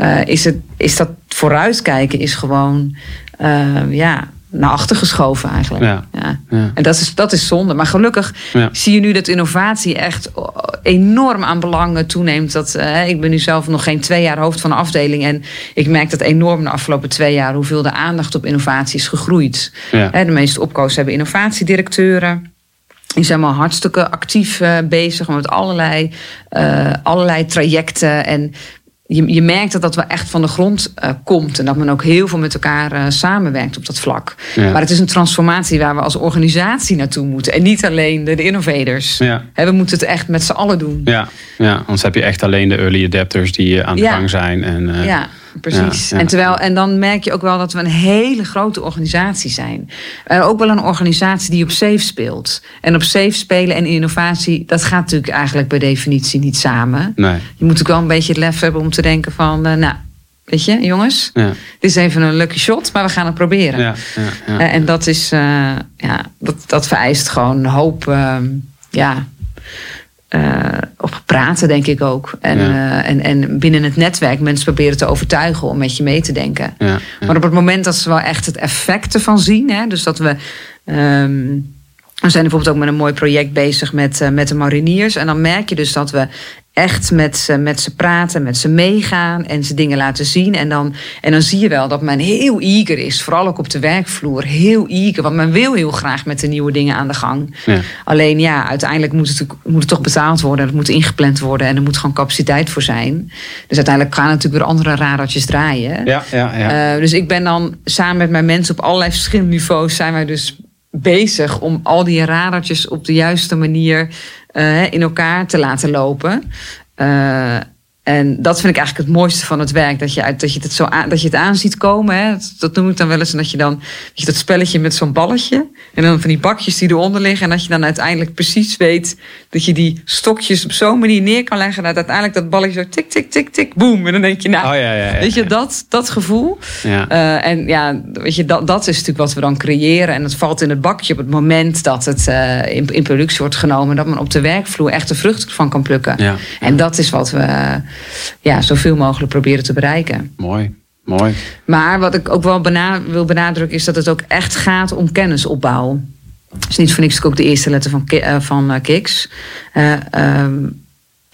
Uh, is, het, is dat vooruitkijken is gewoon, ja, naar achter geschoven eigenlijk. Ja. ja. En dat is, dat is zonde. Maar gelukkig zie je nu dat innovatie echt enorm aan belang toeneemt. Dat, uh, ik ben nu zelf nog geen twee jaar hoofd van de afdeling. En ik merk dat enorm de afgelopen twee jaar hoeveel de aandacht op innovatie is gegroeid. de meeste opkoos hebben innovatiedirecteuren. Die zijn allemaal hartstikke actief uh, bezig met allerlei, uh, allerlei trajecten. En je, je merkt dat dat wel echt van de grond uh, komt. En dat men ook heel veel met elkaar uh, samenwerkt op dat vlak. Ja. Maar het is een transformatie waar we als organisatie naartoe moeten. En niet alleen de, de innovators. Ja. He, we moeten het echt met z'n allen doen. Ja. ja, anders heb je echt alleen de early adapters die aan de gang zijn. En, uh, ja precies. En, terwijl, en dan merk je ook wel dat we een hele grote organisatie zijn. Uh, ook wel een organisatie die op safe speelt. En op safe spelen en innovatie, dat gaat natuurlijk eigenlijk bij definitie niet samen. Nee. Je moet ook wel een beetje het lef hebben om te denken van, uh, nou, weet je, jongens, ja. dit is even een lucky shot, maar we gaan het proberen. Ja, ja, uh, en dat is, ja, dat, dat vereist gewoon een hoop, ehm, ja uh, op praten, denk ik ook. En, ja. uh, en, en binnen het netwerk mensen proberen te overtuigen om met je mee te denken. Ja, ja. Maar op het moment dat ze wel echt het effect ervan zien, hè, dus dat we. Um, we zijn bijvoorbeeld ook met een mooi project bezig met, uh, met de mariniers. En dan merk je dus dat we echt met ze, met ze praten, met ze meegaan en ze dingen laten zien. En dan, en dan zie je wel dat men heel eager is, vooral ook op de werkvloer. Heel eager, want men wil heel graag met de nieuwe dingen aan de gang. Ja. Alleen ja, uiteindelijk moet het, moet het toch betaald worden. Het moet ingepland worden en er moet gewoon capaciteit voor zijn. Dus uiteindelijk gaan natuurlijk weer andere radartjes draaien. Ja, ja, ja. Uh, dus ik ben dan samen met mijn mensen op allerlei verschillende niveaus... zijn wij dus bezig om al die radartjes op de juiste manier uh, in elkaar te laten lopen. Uh, en dat vind ik eigenlijk het mooiste van het werk. Dat je, dat je, het, zo aan, dat je het aan ziet komen. Hè. Dat, dat, noem ik dan wel eens. En dat je dan dat, je dat spelletje met zo'n balletje. En dan van die bakjes die eronder liggen. En dat je dan uiteindelijk precies weet. Dat je die stokjes op zo'n manier neer kan leggen. Dat uiteindelijk dat balletje zo tik, tik, tik, tik, boem. En dan denk je, nou, oh, ja, ja, ja, weet je, dat, dat gevoel. Uh, en ja, weet je, dat, dat is natuurlijk wat we dan creëren. En het valt in het bakje op het moment dat het uh, in, in productie wordt genomen. Dat men op de werkvloer echt de vrucht van kan plukken. En dat is wat we ja, zoveel mogelijk proberen te bereiken. Mooi. Mooi. Maar wat ik ook wel bena wil benadrukken is dat het ook echt gaat om kennisopbouw. Is niet voor niks ook de eerste letter van, van uh, Kiks. Uh, um,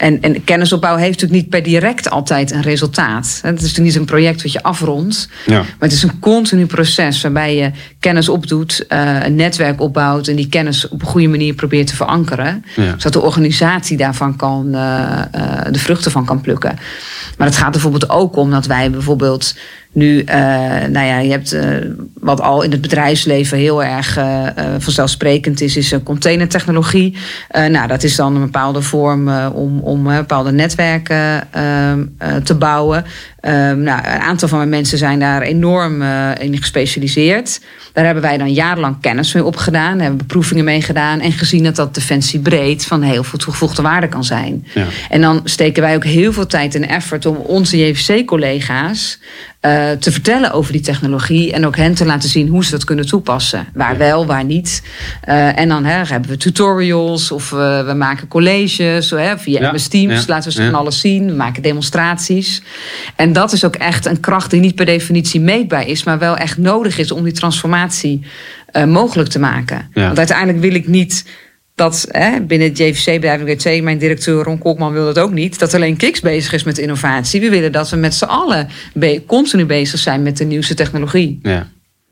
en, en kennisopbouw heeft natuurlijk niet per direct altijd een resultaat. Het is natuurlijk niet een project wat je afrondt. Ja. Maar het is een continu proces waarbij je kennis opdoet, uh, een netwerk opbouwt en die kennis op een goede manier probeert te verankeren. Zodat de organisatie daarvan kan, uh, uh, de vruchten van kan plukken. Maar het gaat bijvoorbeeld ook om dat wij bijvoorbeeld nu, uh, nou ja, je hebt uh, wat al in het bedrijfsleven heel erg uh, vanzelfsprekend is, is containertechnologie. nou, dat is dan een bepaalde vorm om, om bepaalde netwerken te bouwen. Um, nou, een aantal van mijn mensen zijn daar enorm in gespecialiseerd. Daar hebben wij dan jarenlang kennis mee opgedaan, hebben beproevingen mee gedaan en gezien dat dat defensie breed van heel veel toegevoegde waarde kan zijn. Ja. En dan steken wij ook heel veel tijd en effort om onze JVC-collega's uh, te vertellen over die technologie en ook hen te laten zien hoe ze dat kunnen toepassen. Waar wel, waar niet. Uh, en dan hè, hebben we tutorials of uh, we maken colleges hè, via ja. MS Teams. Laten we ze van alles zien. We maken demonstraties. En dat is ook echt een kracht die niet per definitie meetbaar is, maar wel echt nodig is om die transformatie mogelijk te maken. Want uiteindelijk wil ik niet dat hè, binnen het JVC-bedrijf, zeker, mijn directeur Ron Kokman wil dat ook niet, dat alleen Kiks bezig is met innovatie. We willen dat we met z'n allen continu bezig zijn met de nieuwste technologie. Ja.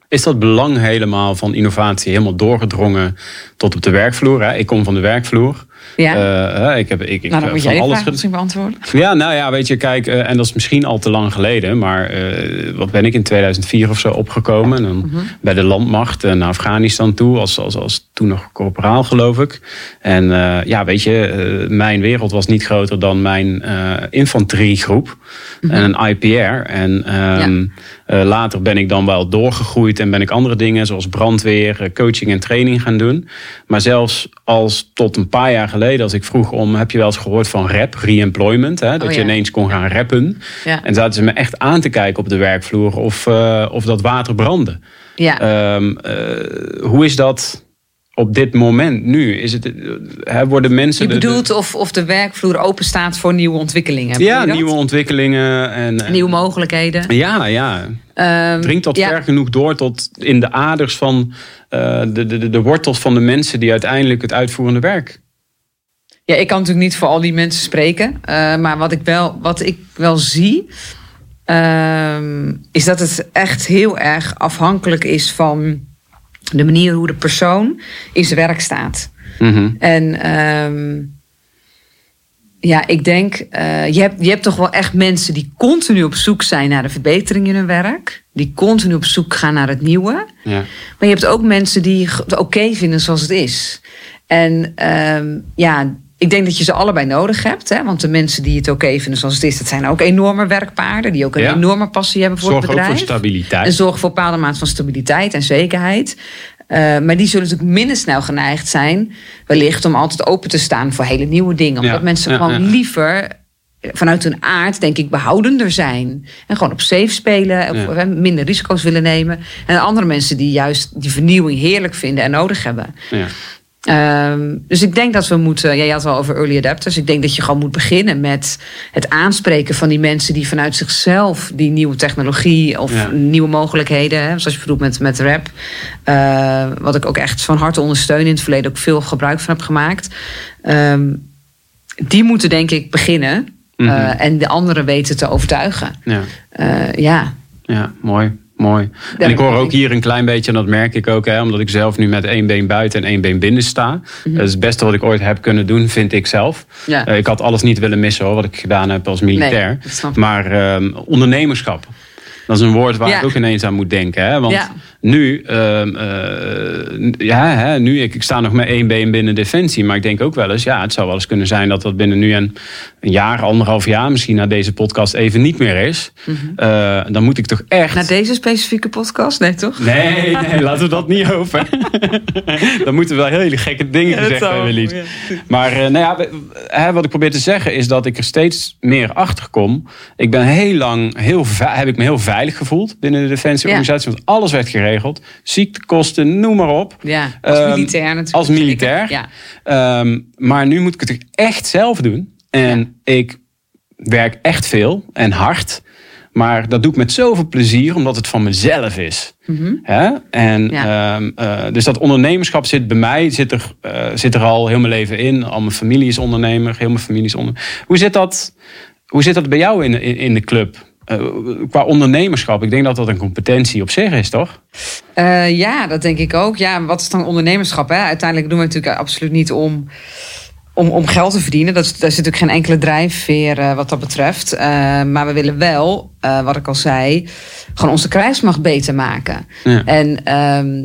Is dat belang helemaal van innovatie helemaal doorgedrongen tot op de werkvloer? Hè? Ik kom van de werkvloer. Ja. Uh, ik heb, ik, nou, dan ik, moet jij alles misschien beantwoorden. Ja, nou ja, weet je, kijk, uh, en dat is misschien al te lang geleden, maar uh, wat ben ik in 2004 of zo opgekomen? En -hmm. bij de landmacht naar Afghanistan toe, als, als, als toen nog corporaal, geloof ik. En ja, weet je, mijn wereld was niet groter dan mijn infanteriegroep -hmm. en een IPR. En um, ja. Later ben ik dan wel doorgegroeid en ben ik andere dingen, zoals brandweer, coaching en training gaan doen. Maar zelfs als tot een paar jaar geleden, als ik vroeg om, heb je wel eens gehoord van rap, re-employment, hè, dat oh, ja. je ineens kon gaan rappen. Ja. En zaten ze me echt aan te kijken op de werkvloer of, uh, of dat water brandde. Ja. Um, uh, hoe is dat op dit moment nu? Is het, hè, worden mensen. Je bedoelt de, de... Of, of de werkvloer open staat voor nieuwe ontwikkelingen? Ja, nieuwe ontwikkelingen en, en. Nieuwe mogelijkheden. Ja, ja. Um, Dringt dat ja. ver genoeg door tot in de aders van uh, de, de, de wortels van de mensen die uiteindelijk het uitvoerende werk ja, ik kan natuurlijk niet voor al die mensen spreken. Uh, maar wat ik wel, wat ik wel zie, uh, is dat het echt heel erg afhankelijk is van de manier hoe de persoon in zijn werk staat. Mm -hmm. En um, ja, ik denk, uh, je, hebt, je hebt toch wel echt mensen die continu op zoek zijn naar de verbetering in hun werk. Die continu op zoek gaan naar het nieuwe. Ja. Maar je hebt ook mensen die het oké okay vinden zoals het is. En um, ja, ik denk dat je ze allebei nodig hebt. Hè? Want de mensen die het oké okay vinden zoals het is, dat zijn ook enorme werkpaarden. Die ook een ja. enorme passie hebben voor Zorg het bedrijf. Zorg voor stabiliteit. En zorgen voor een bepaalde maat van stabiliteit en zekerheid. Uh, maar die zullen natuurlijk minder snel geneigd zijn, wellicht om altijd open te staan voor hele nieuwe dingen. Omdat ja. mensen ja, gewoon liever vanuit hun aard, denk ik, behoudender zijn. En gewoon op safe spelen, of minder risico's willen nemen. En andere mensen die juist die vernieuwing heerlijk vinden en nodig hebben. Um, dus ik denk dat we moeten. Ja, je had het al over early adapters. Ik denk dat je gewoon moet beginnen met het aanspreken van die mensen die vanuit zichzelf die nieuwe technologie of ja. nieuwe mogelijkheden, hè, zoals je bedoelt met, met rap, uh, wat ik ook echt van harte ondersteun in het verleden ook veel gebruik van heb gemaakt. Um, die moeten denk ik beginnen mm -hmm. uh, en de anderen weten te overtuigen. Ja, uh, ja. ja mooi. Mooi. En ik hoor ook hier een klein beetje, en dat merk ik ook, hè, omdat ik zelf nu met één been buiten en één been binnen sta. Mm -hmm. Dat is het beste wat ik ooit heb kunnen doen, vind ik zelf. Ja. Uh, ik had alles niet willen missen hoor, wat ik gedaan heb als militair. Nee, maar uh, ondernemerschap. Dat is een woord waar ja. ik ook ineens aan moet denken. Hè? Want ja. Nu, uh, uh, ja, hè, nu ik, ik sta nog met één been binnen Defensie. Maar ik denk ook wel eens, ja, het zou wel eens kunnen zijn dat dat binnen nu een, een jaar, anderhalf jaar misschien na deze podcast even niet meer is. Mm -hmm. uh, dan moet ik toch echt. Na deze specifieke podcast? Nee, toch? Nee, nee laten we dat niet over. dan moeten we wel hele gekke dingen ja, gezegd hebben, lief. Ja. Maar nou ja, hè, wat ik probeer te zeggen is dat ik er steeds meer achter kom. Ik ben heel lang, heel, heb ik me heel veilig veilig gevoeld binnen de defensieorganisatie. Ja. Want alles werd geregeld. Ziektekosten, noem maar op. Ja, als militair um, natuurlijk. Als militair. Ja. Um, maar nu moet ik het echt zelf doen. En ja. ik werk echt veel en hard. Maar dat doe ik met zoveel plezier, omdat het van mezelf is. Hè? En, Ja. ehm, eh, dus dat ondernemerschap zit bij mij, zit er, eh, zit er al heel mijn leven in. Al mijn familie is ondernemer, heel mijn familie is ondernemer. Hoe zit dat, hoe zit dat bij jou in, in, in de club? Eh, qua ondernemerschap, ik denk dat dat een competentie op zich is, toch? Eh, ja, dat denk ik ook. Ja, wat is dan ondernemerschap? Hè? Uiteindelijk doen we het natuurlijk absoluut niet om, om, om geld te verdienen. Dat, is- daar zit natuurlijk geen enkele drijfveer eh, wat dat betreft. Maar we willen wel, wat ik al zei, gewoon onze krijgsmacht beter maken. Ja. En ehm,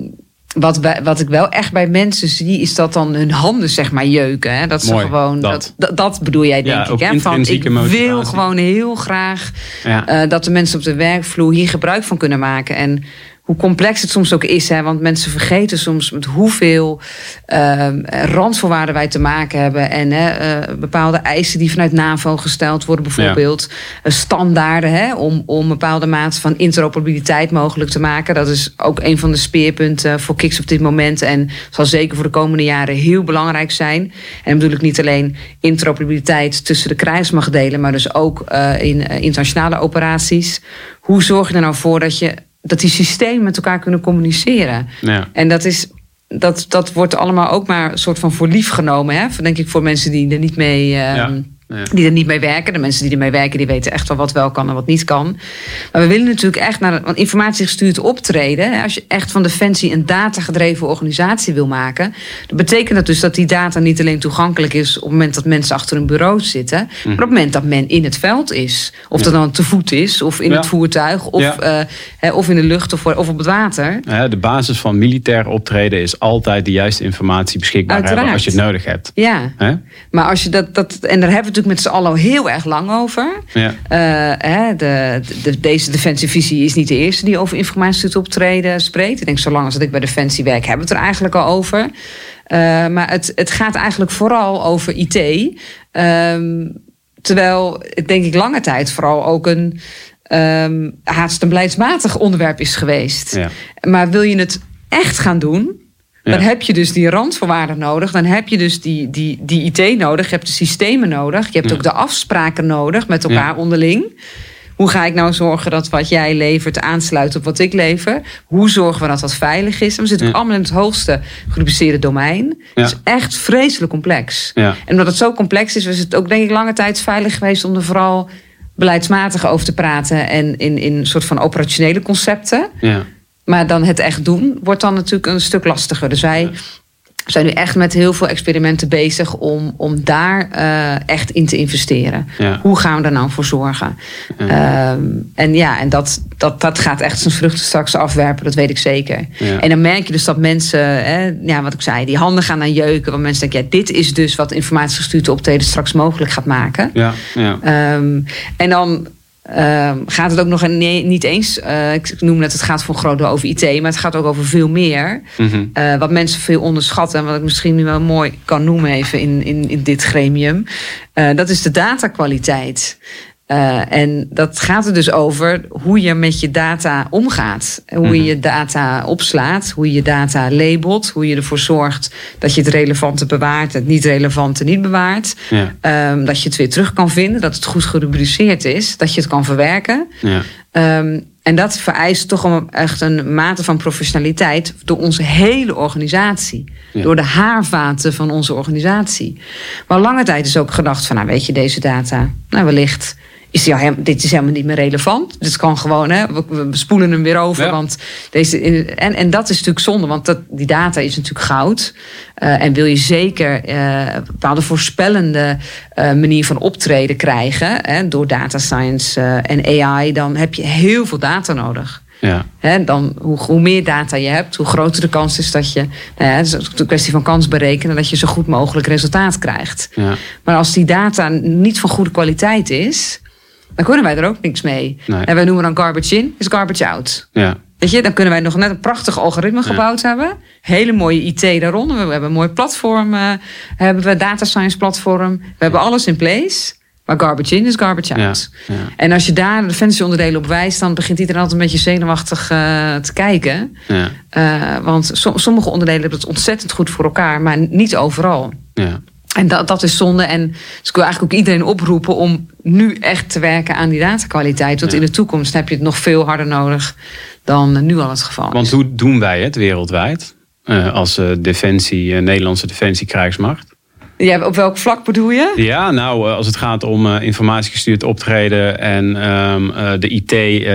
wat, wat ik wel echt bij mensen zie, is dat dan hun handen zeg maar jeuken. Hè? Dat ze Mooi, gewoon. dat. Dat, bedoel jij, denk Ja, ik. Hè? Van, ik wil gewoon heel graag Ja. eh, dat de mensen op de werkvloer hier gebruik van kunnen maken. En hoe complex het soms ook is, hè, want mensen vergeten soms met hoeveel ehm, randvoorwaarden wij te maken hebben. En hè, eh, bepaalde eisen die vanuit NAVO gesteld worden, bijvoorbeeld. Eh, standaarden hè, om, om een bepaalde mate van interoperabiliteit mogelijk te maken. Dat is ook een van de speerpunten voor Kiks op dit moment. En zal zeker voor de komende jaren heel belangrijk zijn. En dan bedoel ik niet alleen interoperabiliteit tussen de krijgsmachtdelen, maar dus ook eh, in internationale operaties. Hoe zorg je er nou voor dat, je, dat die systemen met elkaar kunnen communiceren? Ja. En dat is. Dat, dat wordt allemaal ook maar een soort van voor lief genomen. Hè? Denk ik voor mensen die er niet mee. ehm, Ja. Die er niet mee werken. De mensen die ermee werken, die weten echt wel wat wel kan en wat niet kan. Maar we willen natuurlijk echt naar want informatiegestuurd optreden. Als je echt van Defensie een datagedreven organisatie wil maken. Dan betekent dat dus dat die data niet alleen toegankelijk is op het moment dat mensen achter een bureau zitten. Maar op het moment dat men in het veld is. Of dat dan te voet is, of in Ja. het voertuig, of, Ja. eh, of in de lucht of, of op het water. De basis van militair optreden is altijd de juiste informatie beschikbaar hebben als je het nodig hebt. Ja, maar als je dat, dat. En daar hebben we het natuurlijk met z'n allen al heel erg lang over. Ja. Eh, hè, de, de, deze defensievisie is niet de eerste die over informatiestuurd optreden spreekt. Ik denk, zolang als dat ik bij Defensie werk, hebben we het er eigenlijk al over. Eh, maar het, het gaat eigenlijk vooral over IT. Ehm, terwijl het denk ik lange tijd vooral ook een ehm haast een beleidsmatig onderwerp is geweest. Ja. Maar wil je het echt gaan doen, dan heb je dus die randvoorwaarden nodig. Dan heb je dus die, die, die IT nodig. Je hebt de systemen nodig. Je hebt ook de afspraken nodig met elkaar onderling. Hoe ga ik nou zorgen dat wat jij levert aansluit op wat ik lever? Hoe zorgen we dat dat veilig is? En we zitten Ja. ook allemaal in het hoogste gerubriceerde domein. Ja. Het is echt vreselijk complex. Ja. En omdat het zo complex is, was het ook denk ik lange tijd veilig geweest om er vooral beleidsmatig over te praten. En in, in soort van operationele concepten. Ja. Maar dan het echt doen wordt dan natuurlijk een stuk lastiger. Dus wij zijn nu echt met heel veel experimenten bezig om, om daar eh, echt in te investeren. Ja. Hoe gaan we daar nou voor zorgen? Ehm, en ja, en dat, dat, dat gaat echt zijn vruchten straks afwerpen, dat weet ik zeker. Ja. En dan merk je dus dat mensen, hè, ja, wat ik zei, die handen gaan aan jeuken. Want mensen denken, ja, dit is dus wat informatiegestuurd optreden straks mogelijk gaat maken. Ja. Ja. Ehm, en dan ehm, gaat het ook nog een, nee, niet eens, eh, ik noem net, het gaat voor een groot deel over IT, maar het gaat ook over veel meer. Mhm. Eh, wat mensen veel onderschatten en wat ik misschien nu wel mooi kan noemen even in, in, in dit gremium, eh, dat is de datakwaliteit. Eh, en dat gaat er dus over hoe je met je data omgaat. Hoe Mhm. je je data opslaat, hoe je je data labelt, hoe je ervoor zorgt dat je het relevante bewaart, het niet relevante niet bewaart. Ja. Ehm, dat je het weer terug kan vinden, dat het goed gerubriceerd is, dat je het kan verwerken. Ja. Ehm, en dat vereist toch een, echt een mate van professionaliteit door onze hele organisatie. Ja. Door de haarvaten van onze organisatie. Maar lange tijd is ook gedacht van, nou weet je, deze data, nou wellicht is helemaal, dit is helemaal niet meer relevant. Dit kan gewoon, hè, we, we spoelen hem weer over. Ja. Want deze, en, en dat is natuurlijk zonde, want dat, die data is natuurlijk goud. Eh, en wil je zeker eh, een bepaalde voorspellende eh, manier van optreden krijgen, hè, door data science eh, en AI, dan heb je heel veel data nodig. Ja. Dan, hoe, hoe meer data je hebt, hoe groter de kans is dat je. Nou ja, het is een kwestie van kans berekenen, dat je zo goed mogelijk resultaat krijgt. Ja. Maar als die data niet van goede kwaliteit is, dan kunnen wij er ook niks mee. Nee. En wij noemen dan garbage in, is garbage out. Ja. Weet je, dan kunnen wij nog net een prachtig algoritme gebouwd hebben. Hele mooie IT daaronder. We hebben een mooi platform. eh, hebben we data science platform. We hebben alles in place. Maar garbage in is garbage Ja. out. Ja. En als je daar de defensieonderdelen op wijst, dan begint iedereen altijd een beetje zenuwachtig eh, te kijken. Ja. Eh, want som- sommige onderdelen hebben het ontzettend goed voor elkaar, maar niet overal. Ja. En dat, dat is zonde. En dus ik wil eigenlijk ook iedereen oproepen om nu echt te werken aan die datakwaliteit. Want Ja. in de toekomst heb je het nog veel harder nodig dan nu al het geval is. Want hoe doen wij het wereldwijd? Eh, als eh, defensie, eh, Nederlandse defensie krijgsmacht. Ja, op welk vlak bedoel je? Ja, nou, eh, als het gaat om eh, informatiegestuurd optreden en ehm, eh, de IT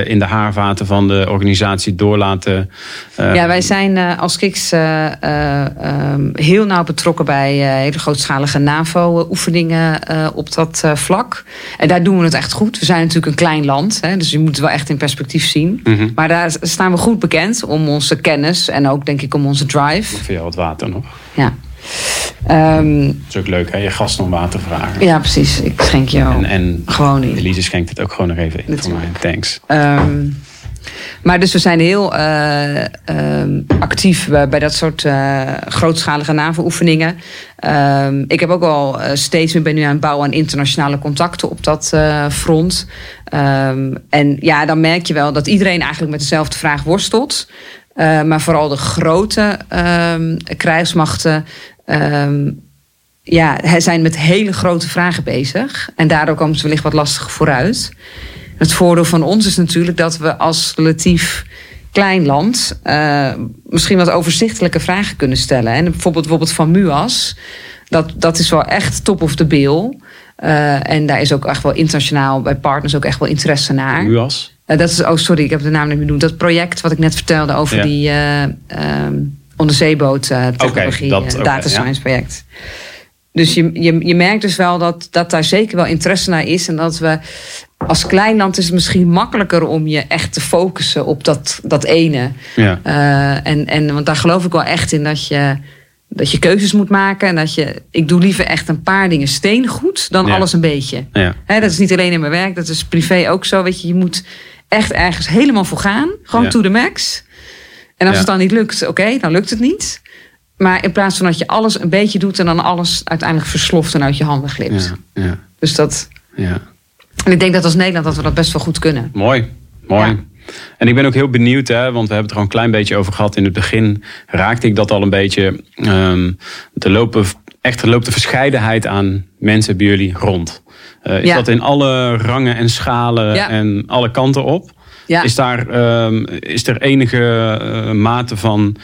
in de haarvaten van de organisatie door laten. eh, Ja, wij zijn als KIX eh, ehm, heel nauw betrokken bij hele grootschalige NAVO-oefeningen op dat vlak. En daar doen we het echt goed. We zijn natuurlijk een klein land, hè, dus je moet het wel echt in perspectief zien. Mhm. Maar daar staan we goed bekend om onze kennis en ook denk ik om onze drive. Voor jou wat water nog. Ja, Ehm, Dat is ook leuk, hè? Je gast nog water vragen. ja precies. Ik schenk jou En, en gewoon in. Elise schenkt het ook gewoon nog even in voor mij. Thanks. Ehm, maar dus we zijn heel eh, ehm, actief bij, bij dat soort eh, grootschalige NAVO-oefeningen. Ik heb ook al eh, steeds meer ben nu aan het bouwen aan internationale contacten op dat front. En ja, dan merk je wel dat iedereen eigenlijk met dezelfde vraag worstelt. Maar vooral de grote krijgsmachten. Ehm, ja, hij zijn met hele grote vragen bezig. En daardoor komen ze wellicht wat lastig vooruit. Het voordeel van ons is natuurlijk dat we als relatief klein land eh, misschien wat overzichtelijke vragen kunnen stellen. En bijvoorbeeld, bijvoorbeeld van MUAS, dat, dat is wel echt top of the bill. Eh, en daar is ook echt wel internationaal bij partners ook echt wel interesse naar. UAS. Eh, dat is, oh sorry, ik heb de naam niet meer doen. Dat project wat ik net vertelde over Ja. die eh ehm onderzeeboot eh, technologie, dat- eh, oké, data ja. science project. Dus je, je, je merkt dus wel dat, dat daar zeker wel interesse naar is. En dat we als klein land is het misschien makkelijker om je echt te focussen op dat, dat ene. Ja. Eh, en, en, want daar geloof ik wel echt in dat je, dat je keuzes moet maken. En dat je, ik doe liever echt een paar dingen steengoed dan Ja. alles een beetje. Ja. Dat is niet alleen in mijn werk, dat is privé ook zo. Weet je, je moet echt ergens helemaal voor gaan. Gewoon to the max. En als Ja. het dan niet lukt, oké, dan lukt het niet. Maar in plaats van dat je alles een beetje doet en dan alles uiteindelijk versloft en uit je handen glipt. Ja. Ja. Dus dat. ja. En ik denk dat als Nederland dat we dat best wel goed kunnen. Mooi, mooi. En ik ben ook heel benieuwd, hè, want we hebben het er al een klein beetje over gehad. In het begin raakte ik dat al een beetje. Ehm er, lopen, echt, er loopt de verscheidenheid aan mensen bij jullie rond. Eh, is dat in alle rangen en schalen en alle kanten op? Is, daar, ehm, is er enige eh, mate van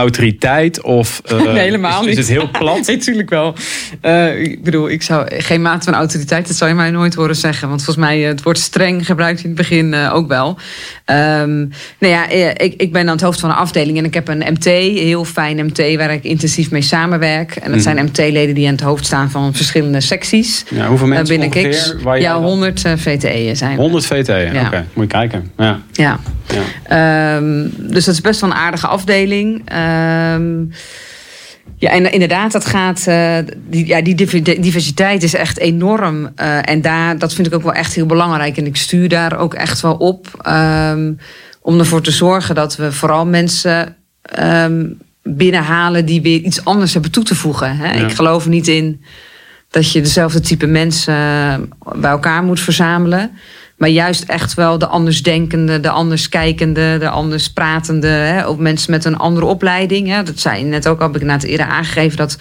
autoriteit? Of eh, Nee, helemaal is, is niet. het heel plat? Nee, natuurlijk wel. Eh, ik bedoel, ik zou geen mate van autoriteit, dat zou je mij nooit horen zeggen. Want volgens mij, eh, het woord streng gebruikt in het begin ook wel. Ehm nou ja, ik, ik ben aan het hoofd van een afdeling en ik heb een MT, een heel fijn MT, waar ik intensief mee samenwerk. En dat Mhm. zijn MT-leden die aan het hoofd staan van verschillende secties. Ja, hoeveel mensen binnen ongeveer? Jij Ja, dan- 100 eh, VTE'en zijn we. 100 VT, Ja. oké. Moet je kijken. Ja. Ja. Ja. Ehm, dus dat is best wel een aardige afdeling. Ehm, ja, en inderdaad, dat gaat. eh, die, ja, die div- diversiteit is echt enorm. Eh, en daar, dat vind ik ook wel echt heel belangrijk. En ik stuur daar ook echt wel op. ehm, om ervoor te zorgen dat we vooral mensen ehm, binnenhalen die weer iets anders hebben toe te voegen. Hè? Ja. Ik geloof niet in dat je dezelfde type mensen eh, bij elkaar moet verzamelen. Maar juist echt wel de andersdenkende, de anderskijkende, de anders pratende. Hè? Ook mensen met een andere opleiding. Hè? Dat zei je net ook al, heb ik net eerder aangegeven. Dat,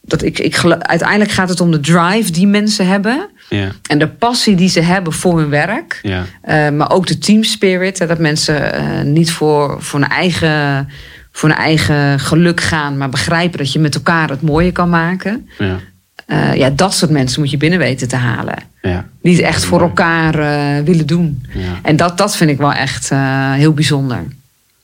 dat ik, ik, uiteindelijk gaat het om de drive die mensen hebben. Ja. En de passie die ze hebben voor hun werk. Ja. Eh, maar ook de team spirit. Hè, dat mensen eh, niet voor, voor, hun eigen, voor hun eigen geluk gaan. Maar begrijpen dat je met elkaar het mooie kan maken. Ja. Eh, ja, dat soort mensen moet je binnen weten te halen. Ja. Die het echt voor Mooi. elkaar eh, willen doen. Ja. En dat, dat vind ik wel echt eh, heel bijzonder.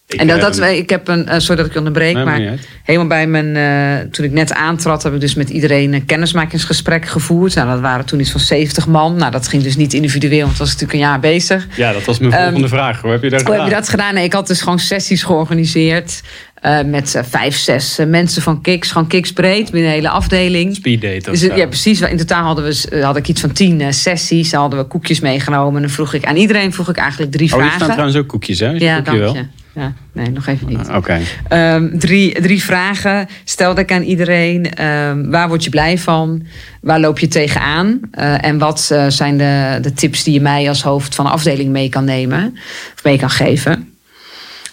Ik, en dat, dat, ik heb een, sorry dat ik je onderbreek, Nee, maar helemaal bij mijn, toen ik net aantrad, heb ik dus met iedereen een kennismakingsgesprek gevoerd. Nou, dat waren toen iets van 70 man. Nou, dat ging dus niet individueel, want het was natuurlijk een jaar bezig. Ja, dat was mijn Ehm, volgende vraag. Hoe heb je dat Hoe gedaan? heb je dat gedaan? Nee, ik had dus gewoon sessies georganiseerd. Eh, met eh, vijf, zes eh, mensen van Kiks. Gewoon Kiks breed, binnen een hele afdeling. Speed date of Dus, ja, precies. In totaal hadden we, had ik iets van tien sessies. Daar hadden we koekjes meegenomen. En dan vroeg ik aan iedereen vroeg ik eigenlijk drie Oh, hier staan vragen. trouwens ook koekjes, hè? Ja, dank wel? je. Ja, nee, nog even niet. Ah, Oké. Ehm, drie, drie vragen stelde ik aan iedereen. Ehm, waar word je blij van? Waar loop je tegenaan? En wat zijn de, de tips die je mij als hoofd van de afdeling mee kan nemen? Of mee kan geven?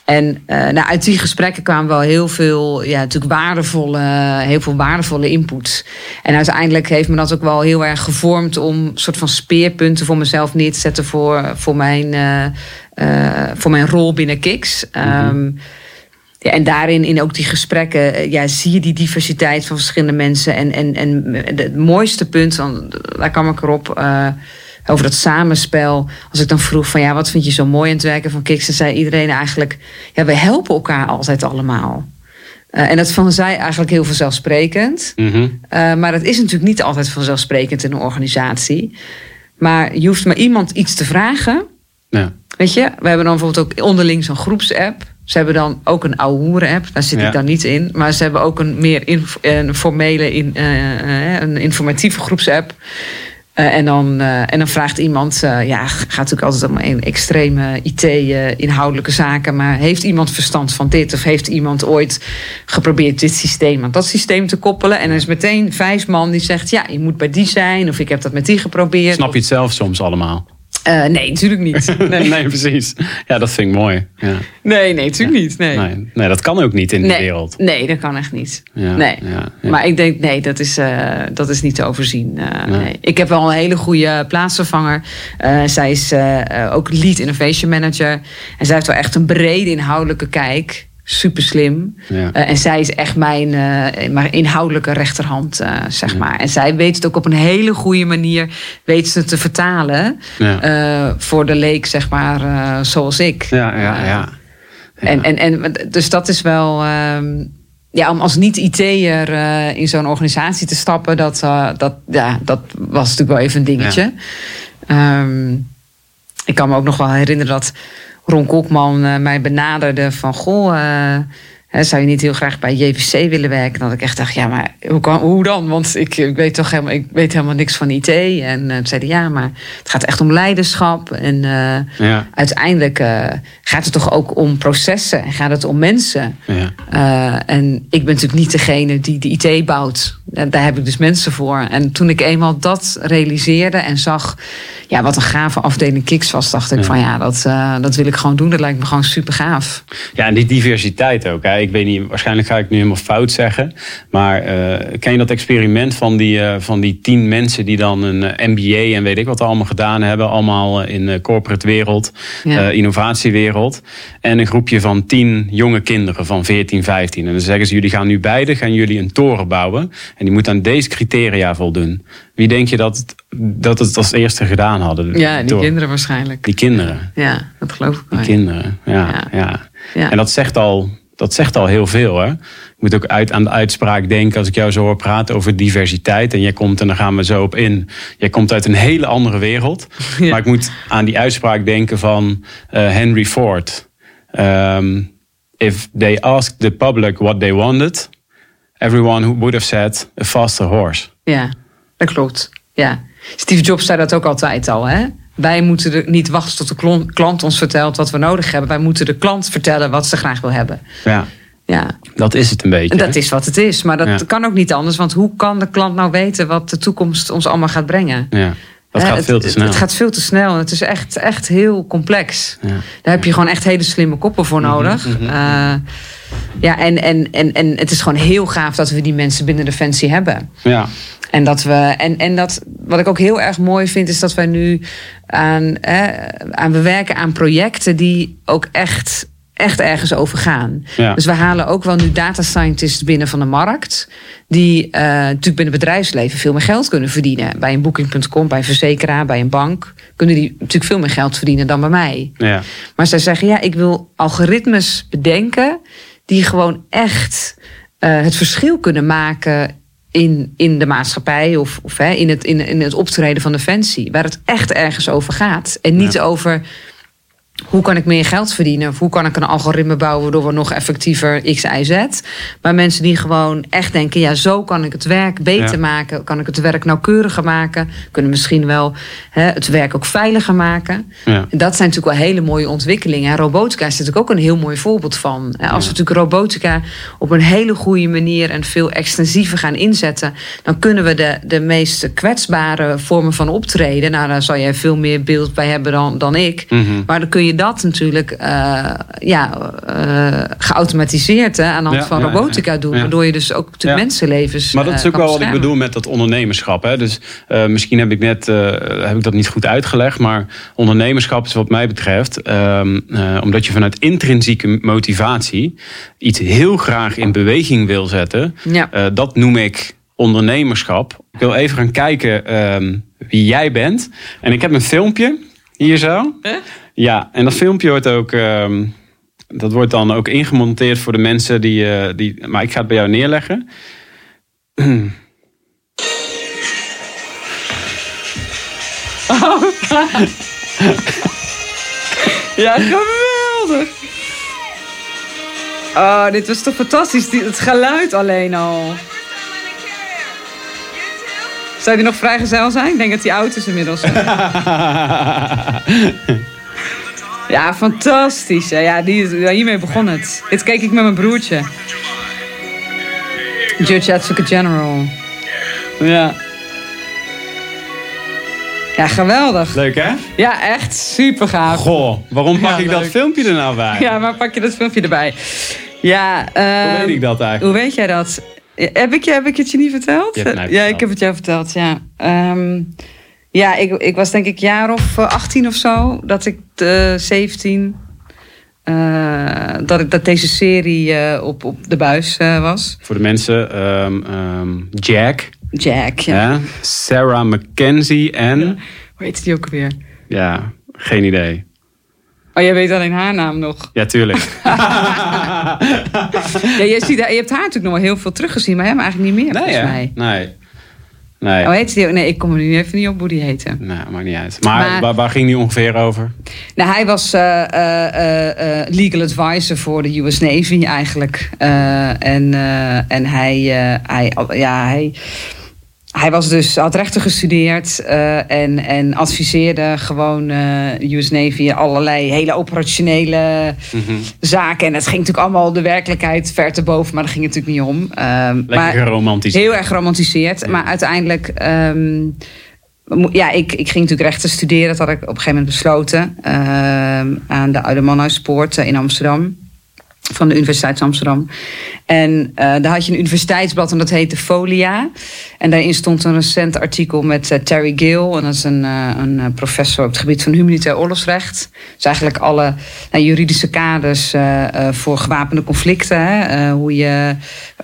En uh, nou, uit die gesprekken kwamen wel heel veel, ja, natuurlijk waardevolle, heel veel waardevolle inputs. En uiteindelijk heeft me dat ook wel heel erg gevormd om een soort van speerpunten voor mezelf neer te zetten voor, voor, mijn, uh, uh, voor mijn rol binnen Kiks. Mm um, ja, en daarin, in ook die gesprekken, ja, zie je die diversiteit van verschillende mensen. En, en, en het mooiste punt, dan, daar kwam ik erop over dat samenspel. Als ik dan vroeg van ja, wat vind je zo mooi aan het werken van Kiks? Dan zei iedereen eigenlijk, ja, we helpen elkaar altijd allemaal. Uh, en dat vonden zij eigenlijk heel vanzelfsprekend. Mm -hmm. uh, maar dat is natuurlijk niet altijd vanzelfsprekend in een organisatie. Maar je hoeft maar iemand iets te vragen. Ja. Weet je, we hebben dan bijvoorbeeld ook onderling zo'n groepsapp. Ze hebben dan ook een oude app, daar zit ja. ik dan niet in. Maar ze hebben ook een meer in, een formele, in, uh, een informatieve groepsapp. Uh, en, dan, uh, en dan vraagt iemand, uh, ja, gaat natuurlijk altijd om een extreme IT-inhoudelijke zaken, maar heeft iemand verstand van dit? Of heeft iemand ooit geprobeerd dit systeem aan dat systeem te koppelen? En er is meteen vijf man die zegt, ja, je moet bij die zijn, of ik heb dat met die geprobeerd. Snap je het zelf soms allemaal? Uh, nee, natuurlijk niet. Nee. nee. precies. Ja, dat vind ik mooi. Ja. Nee, nee, natuurlijk ja. niet. Nee. nee. Nee. dat kan ook niet in nee. de wereld. Nee, dat kan echt niet. Ja. Nee. Maar ik denk, nee, dat is, uh, dat is niet te overzien. Uh, nee. Ik heb wel een hele goede plaatsvervanger. zij is ook lead innovation manager. En zij heeft wel echt een brede inhoudelijke kijk super slim. Ja. Uh, en zij is echt mijn, uh, mijn inhoudelijke rechterhand, uh, zeg ja. maar. En zij weet het ook op een hele goede manier weet ze te vertalen ja. voor de leek, zeg maar, zoals ik. Ja, ja, ja. En, en, en dus dat is wel. Um, ja, om als niet-IT'er in zo'n organisatie te stappen, dat, dat, ja, dat was natuurlijk wel even een dingetje. Um, ik kan me ook nog wel herinneren dat Ron Kokman uh, mij benaderde van... goh, hè, zou je niet heel graag bij JVC willen werken? Dat ik echt dacht, ja, maar hoe, kan, hoe dan? Want ik, ik, weet toch helemaal, ik weet helemaal niks van IT. En uh, toen zei hij, ja, maar het gaat echt om leiderschap. En ja. uiteindelijk gaat het toch ook om processen. En gaat het om mensen. Ja. en ik ben natuurlijk niet degene die de IT bouwt. Daar heb ik dus mensen voor. En toen ik eenmaal dat realiseerde en zag ja, wat een gave afdeling Kiks was, dacht ik ja. van ja, dat, uh, dat wil ik gewoon doen. Dat lijkt me gewoon super gaaf. Ja, en die diversiteit ook. Hè. Ik weet niet, waarschijnlijk ga ik nu helemaal fout zeggen. Maar uh, ken je dat experiment van die, uh, van die tien mensen die dan een MBA en weet ik wat allemaal gedaan hebben. Allemaal in de corporate wereld, ja. innovatiewereld. En een groepje van tien jonge kinderen van 14, 15. En dan zeggen ze, jullie gaan nu beide, gaan jullie een toren bouwen. En die moet aan deze criteria voldoen. Wie denk je dat het, dat het als eerste gedaan hadden? Ja, die Door. kinderen waarschijnlijk. Die kinderen. Ja, dat geloof ik wel. Die kinderen, ja, ja. ja. ja. En dat zegt, al, dat zegt al heel veel. Hè? Ik moet ook uit, aan de uitspraak denken als ik jou zo hoor praten over diversiteit. En jij komt, en daar gaan we zo op in. Jij komt uit een hele andere wereld. Ja. Maar ik moet aan die uitspraak denken van uh, Henry Ford. Um, if they asked the public what they wanted, everyone would have said a faster horse. Ja, dat klopt. Ja. Steve Jobs zei dat ook altijd al. Hè? Wij moeten er niet wachten tot de klant ons vertelt wat we nodig hebben. Wij moeten de klant vertellen wat ze graag wil hebben. Ja. Ja. Dat is het een beetje. Dat hè? is wat het is. Maar dat ja. kan ook niet anders. Want hoe kan de klant nou weten wat de toekomst ons allemaal gaat brengen? Ja. Dat gaat veel te snel. Het, het, gaat veel te snel. Het is echt, echt heel complex. Ja. Daar heb je gewoon echt hele slimme koppen voor nodig. Mm -hmm. uh, ja, en, en, en, en het is gewoon heel gaaf dat we die mensen binnen Defensie hebben. Ja. En dat we, en, en dat, wat ik ook heel erg mooi vind, is dat wij nu aan, hè, aan we werken aan projecten die ook echt echt ergens over gaan. Ja. Dus we halen ook wel nu data scientists binnen van de markt. Die uh, natuurlijk binnen het bedrijfsleven veel meer geld kunnen verdienen. Bij een booking.com, bij een verzekeraar, bij een bank. Kunnen die natuurlijk veel meer geld verdienen dan bij mij. Ja. Maar zij zeggen, ja, ik wil algoritmes bedenken. Die gewoon echt uh, het verschil kunnen maken in, in de maatschappij of, of hè, in, het, in, in het optreden van Defensie. Waar het echt ergens over gaat. En niet ja. over hoe kan ik meer geld verdienen? Of hoe kan ik een algoritme bouwen waardoor we nog effectiever X, Y, Z? Maar mensen die gewoon echt denken, ja, zo kan ik het werk beter ja. maken. Kan ik het werk nauwkeuriger maken? Kunnen misschien wel hè, het werk ook veiliger maken. Ja. En dat zijn natuurlijk wel hele mooie ontwikkelingen. En robotica is natuurlijk ook een heel mooi voorbeeld van. Als we natuurlijk robotica op een hele goede manier en veel extensiever gaan inzetten, dan kunnen we de, de meest kwetsbare vormen van optreden. Nou, daar zal jij veel meer beeld bij hebben dan, dan ik. Mm -hmm. Maar dan kun je je dat natuurlijk uh, ja, uh, geautomatiseerd hè, aan de hand Ja, van ja, robotica doen. Waardoor je dus ook Ja. mensenlevens. Maar dat is eh, ook wel wat ik bedoel met dat ondernemerschap. Hè? Dus eh, misschien heb ik net eh, heb ik dat niet goed uitgelegd. Maar ondernemerschap is wat mij betreft. ehm, eh, omdat je vanuit intrinsieke motivatie iets heel graag in beweging wil zetten. Ja. eh, dat noem ik ondernemerschap. Ik wil even gaan kijken ehm, wie jij bent. En ik heb een filmpje hier zo. Ja, en dat filmpje wordt ook. ehm, dat wordt dan ook ingemonteerd voor de mensen die, eh, die. Maar ik ga het bij jou neerleggen. Ja, geweldig. Oh, dit was toch fantastisch. Die- Het geluid alleen al. Zou die nog vrijgezel zijn? Ik denk dat die oud is inmiddels. ja, fantastisch. hè. Ja, die, hiermee begon het. Dit keek ik met mijn broertje. Judge Advocate General. Ja. Ja, geweldig. Leuk hè? Ja, echt super gaaf. Goh, waarom pak Ja, ik dat filmpje er nou bij? Ja, maar pak je dat filmpje erbij? Ja, Hoe ehm, weet ik dat eigenlijk? Hoe weet jij dat? Ja, Heb ik, je, heb ik het je niet verteld? Je ja, ik heb het jou verteld, ja. Ehm, ja, ik, ik was denk ik jaar of eh, 18 of zo, dat ik eh 17, eh, dat, ik, dat deze serie eh, op, op de buis eh, was. Voor de mensen, ehm, ehm, Jack, Jack, ja. Sarah Mackenzie en... Hoe heet die ook alweer? Ja, geen idee. Oh, jij weet alleen haar naam nog. Ja, tuurlijk. Ja, je, ziet, je hebt haar natuurlijk nog wel heel veel teruggezien, maar hem eigenlijk niet meer, nee, volgens mij. Nee. Nee. Oh, heet die ook? Nee, ik kom er nu even niet op hoe die heette. Nee, maakt niet uit. Maar, Maar- Waar, waar ging die ongeveer over? Nou, hij was eh, eh, eh, eh, legal advisor voor de US Navy eigenlijk. Eh, en eh, en hij, eh, hij, ja, hij, hij was dus, had rechten gestudeerd eh, en, en adviseerde gewoon eh, de US Navy allerlei hele operationele Mhm. zaken. En het ging natuurlijk allemaal de werkelijkheid ver te boven, maar daar ging het natuurlijk niet om. Lekker maar- romantisch. Heel erg geromantiseerd. Maar uiteindelijk, mo- ja, ik, ik ging natuurlijk rechten studeren. Dat had ik op een gegeven moment besloten. ehm, aan de Oude Manhuispoort eh, in Amsterdam. Van de Universiteit Amsterdam. En eh, daar had je een universiteitsblad en dat heette Folia. En daarin stond een recent artikel met eh, Terry Gill. En dat is een, eh, een professor op het gebied van humanitair oorlogsrecht. Dus eigenlijk alle nou, juridische kaders voor gewapende conflicten. Hoe, je,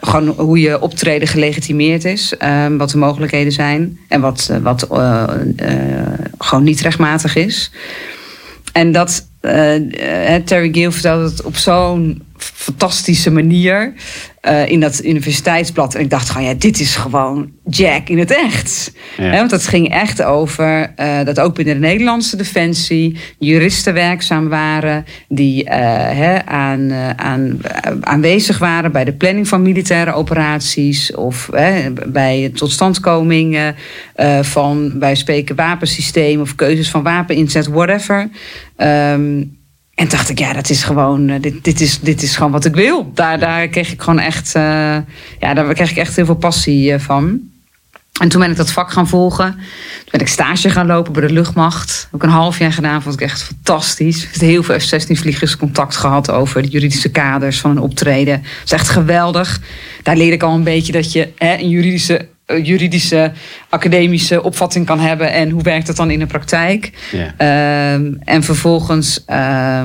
gewoon, hoe je optreden gelegitimeerd is. eh, wat de mogelijkheden zijn. En wat, wat gewoon niet rechtmatig is. En dat eh, eh, Terry Gill vertelde het op zo'n fantastische manier eh, in dat universiteitsblad. En ik dacht gewoon, ja, dit is gewoon Jack in het echt. Ja. Want het ging echt over eh, dat ook binnen de Nederlandse defensie juristen werkzaam waren die eh, aan, aan, aanwezig waren bij de planning van militaire operaties of hè, bij totstandkoming van bij spreken wapensysteem of keuzes van wapeninzet, whatever. Ehm, en dacht ik, ja, dat is gewoon, eh, dit, dit, is, dit is gewoon wat ik wil. Daar, daar kreeg ik gewoon echt, eh, ja, daar kreeg ik echt heel veel passie eh, van. En toen ben ik dat vak gaan volgen. Toen ben ik stage gaan lopen bij de luchtmacht. Ook een half jaar gedaan, vond ik echt fantastisch. Ik heb heel veel F-16-vliegers contact gehad over de juridische kaders van een optreden. Dat is echt geweldig. Daar leerde ik al een beetje dat je hè, een juridische, juridische, academische opvatting kan hebben. En hoe werkt dat dan in de praktijk? Ja. Ehm, en vervolgens, eh,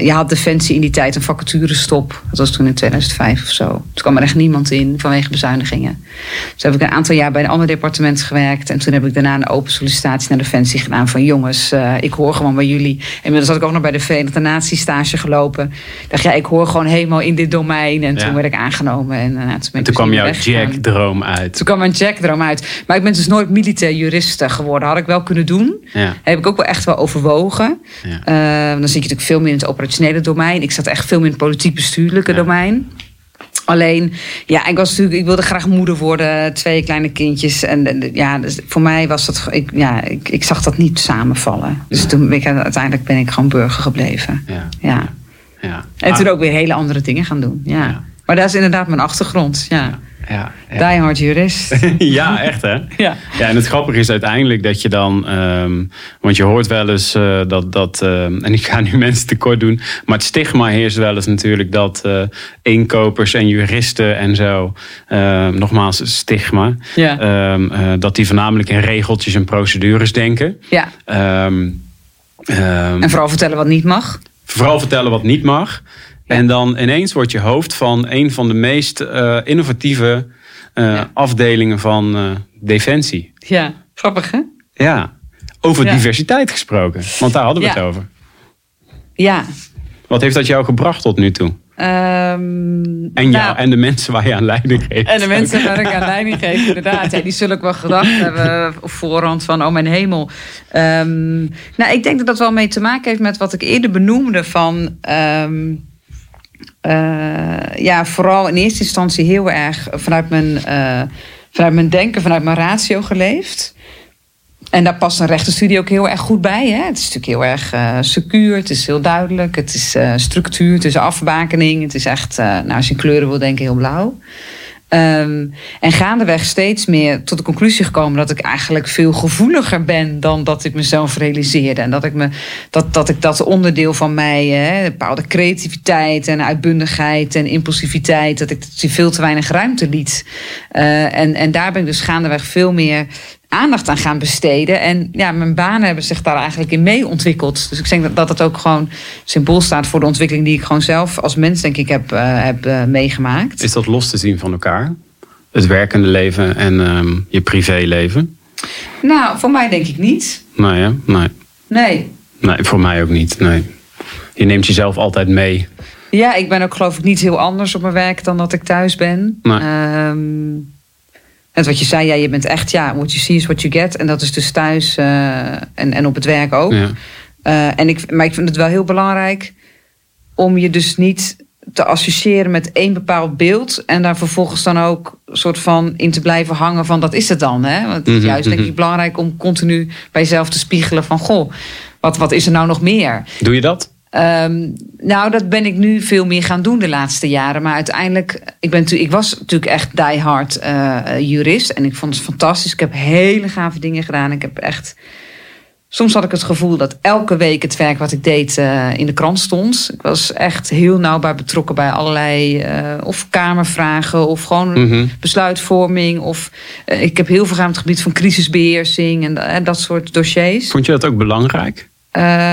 je had Defensie in die tijd een vacaturestop. Dat was toen in 2005 of zo. Toen kwam er echt niemand in vanwege bezuinigingen. Dus heb ik een aantal jaar bij een ander departement gewerkt. En toen heb ik daarna een open sollicitatie naar Defensie gedaan. Van jongens, eh, ik hoor gewoon bij jullie. Inmiddels had ik ook nog bij de Verenigde Naties stage gelopen. Ik dacht, ja, ik hoor gewoon helemaal in dit domein. En Ja. toen werd ik aangenomen. En, eh, toen, En dus kwam jouw. Jack-droom uit. Toen kwam mijn Jack-droom uit. Maar ik ben dus nooit militair jurist geworden. Had ik wel kunnen doen. Ja. Heb ik ook wel echt wel overwogen. Ja. Eh, dan zit je natuurlijk veel meer in het operationele domein. Ik zat echt veel meer in het politiek-bestuurlijke domein. Alleen, ja, ik was natuurlijk, ik wilde graag moeder worden, twee kleine kindjes. En en, ja, dus voor mij was dat, ik, ja, ik, ik zag dat niet samenvallen. Dus toen ben ik, uiteindelijk ben ik gewoon burger gebleven. Ja. Ja. ja. En Ah, toen ook weer hele andere dingen gaan doen. Ja. Maar dat is inderdaad mijn achtergrond. Ja. Ja, hard jurist. ja, echt hè? Ja. ja, en het grappige is uiteindelijk dat je dan... ehm, want je hoort wel eens eh, dat... dat ehm, en ik ga nu mensen tekort doen... maar het stigma heerst wel eens natuurlijk... dat eh inkopers en juristen en zo... ehm, nogmaals, stigma... Ja. eh, dat die voornamelijk in regeltjes en procedures denken. ja. En vooral vertellen wat niet mag. vooral vertellen wat niet mag. En dan ineens wordt je hoofd van een van de meest eh, innovatieve eh, Ja. afdelingen van eh, Defensie. Ja. Grappig, hè? Ja, over Ja. diversiteit gesproken. Want daar hadden we Ja. het over. Ja. Wat heeft dat jou gebracht tot nu toe? Ehm, En, jou, nou, en de mensen waar je aan leiding geeft. En de mensen waar ik aan leiding geef, inderdaad. Ja, die zullen ook wel gedacht hebben op voorhand van, oh mijn hemel. Ehm, nou, ik denk dat dat wel mee te maken heeft met wat ik eerder benoemde van... ehm, eh, ja, vooral in eerste instantie heel erg vanuit mijn, eh, vanuit mijn denken, vanuit mijn ratio geleefd. En daar past een rechtenstudie ook heel erg goed bij. Hè? Het is natuurlijk heel erg eh secuur, het is heel duidelijk, het is eh, structuur, het is afbakening. Het is echt, eh, nou, als je kleuren wil denken, heel blauw. Ehm, en gaandeweg steeds meer tot de conclusie gekomen dat ik eigenlijk veel gevoeliger ben dan dat ik mezelf realiseerde. En dat ik me, dat, dat, ik dat onderdeel van mij, hè, bepaalde creativiteit en uitbundigheid en impulsiviteit, dat ik veel te weinig ruimte liet. Eh, en, en daar ben ik dus gaandeweg veel meer aandacht aan gaan besteden. En ja, mijn banen hebben zich daar eigenlijk in mee ontwikkeld. Dus ik denk dat dat het ook gewoon symbool staat voor de ontwikkeling die ik gewoon zelf als mens, denk ik, heb, eh, heb eh, meegemaakt. Is dat los te zien van elkaar? Het werkende leven en ehm, je privéleven? Nou, voor mij denk ik niet. Nee, hè? nee. Nee. Nee, voor mij ook niet. Nee. Je neemt jezelf altijd mee. Ja, ik ben ook geloof ik niet heel anders op mijn werk dan dat ik thuis ben. Nee. Ehm, net wat je zei, ja, je bent echt, ja, what you see is what you get. En dat is dus thuis eh, en, en op het werk ook. Ja. Eh, en ik, maar ik vind het wel heel belangrijk om je dus niet te associëren met één bepaald beeld. En daar vervolgens dan ook soort van in te blijven hangen van dat is het dan. Hè? Want het is Mhm, juist denk mhm. ik belangrijk om continu bij jezelf te spiegelen van goh, wat, wat is er nou nog meer? Doe je dat? Ehm, nou, dat ben ik nu veel meer gaan doen de laatste jaren. Maar uiteindelijk, ik, ben, ik was natuurlijk echt die hard eh, jurist. En ik vond het fantastisch. Ik heb hele gave dingen gedaan. Ik heb echt. Soms had ik het gevoel dat elke week het werk wat ik deed eh, in de krant stond. Ik was echt heel nauw bij betrokken bij allerlei eh, of kamervragen of gewoon Mhm. besluitvorming. Of ik heb heel veel gedaan op het gebied van crisisbeheersing en, en dat soort dossiers. Vond je dat ook belangrijk?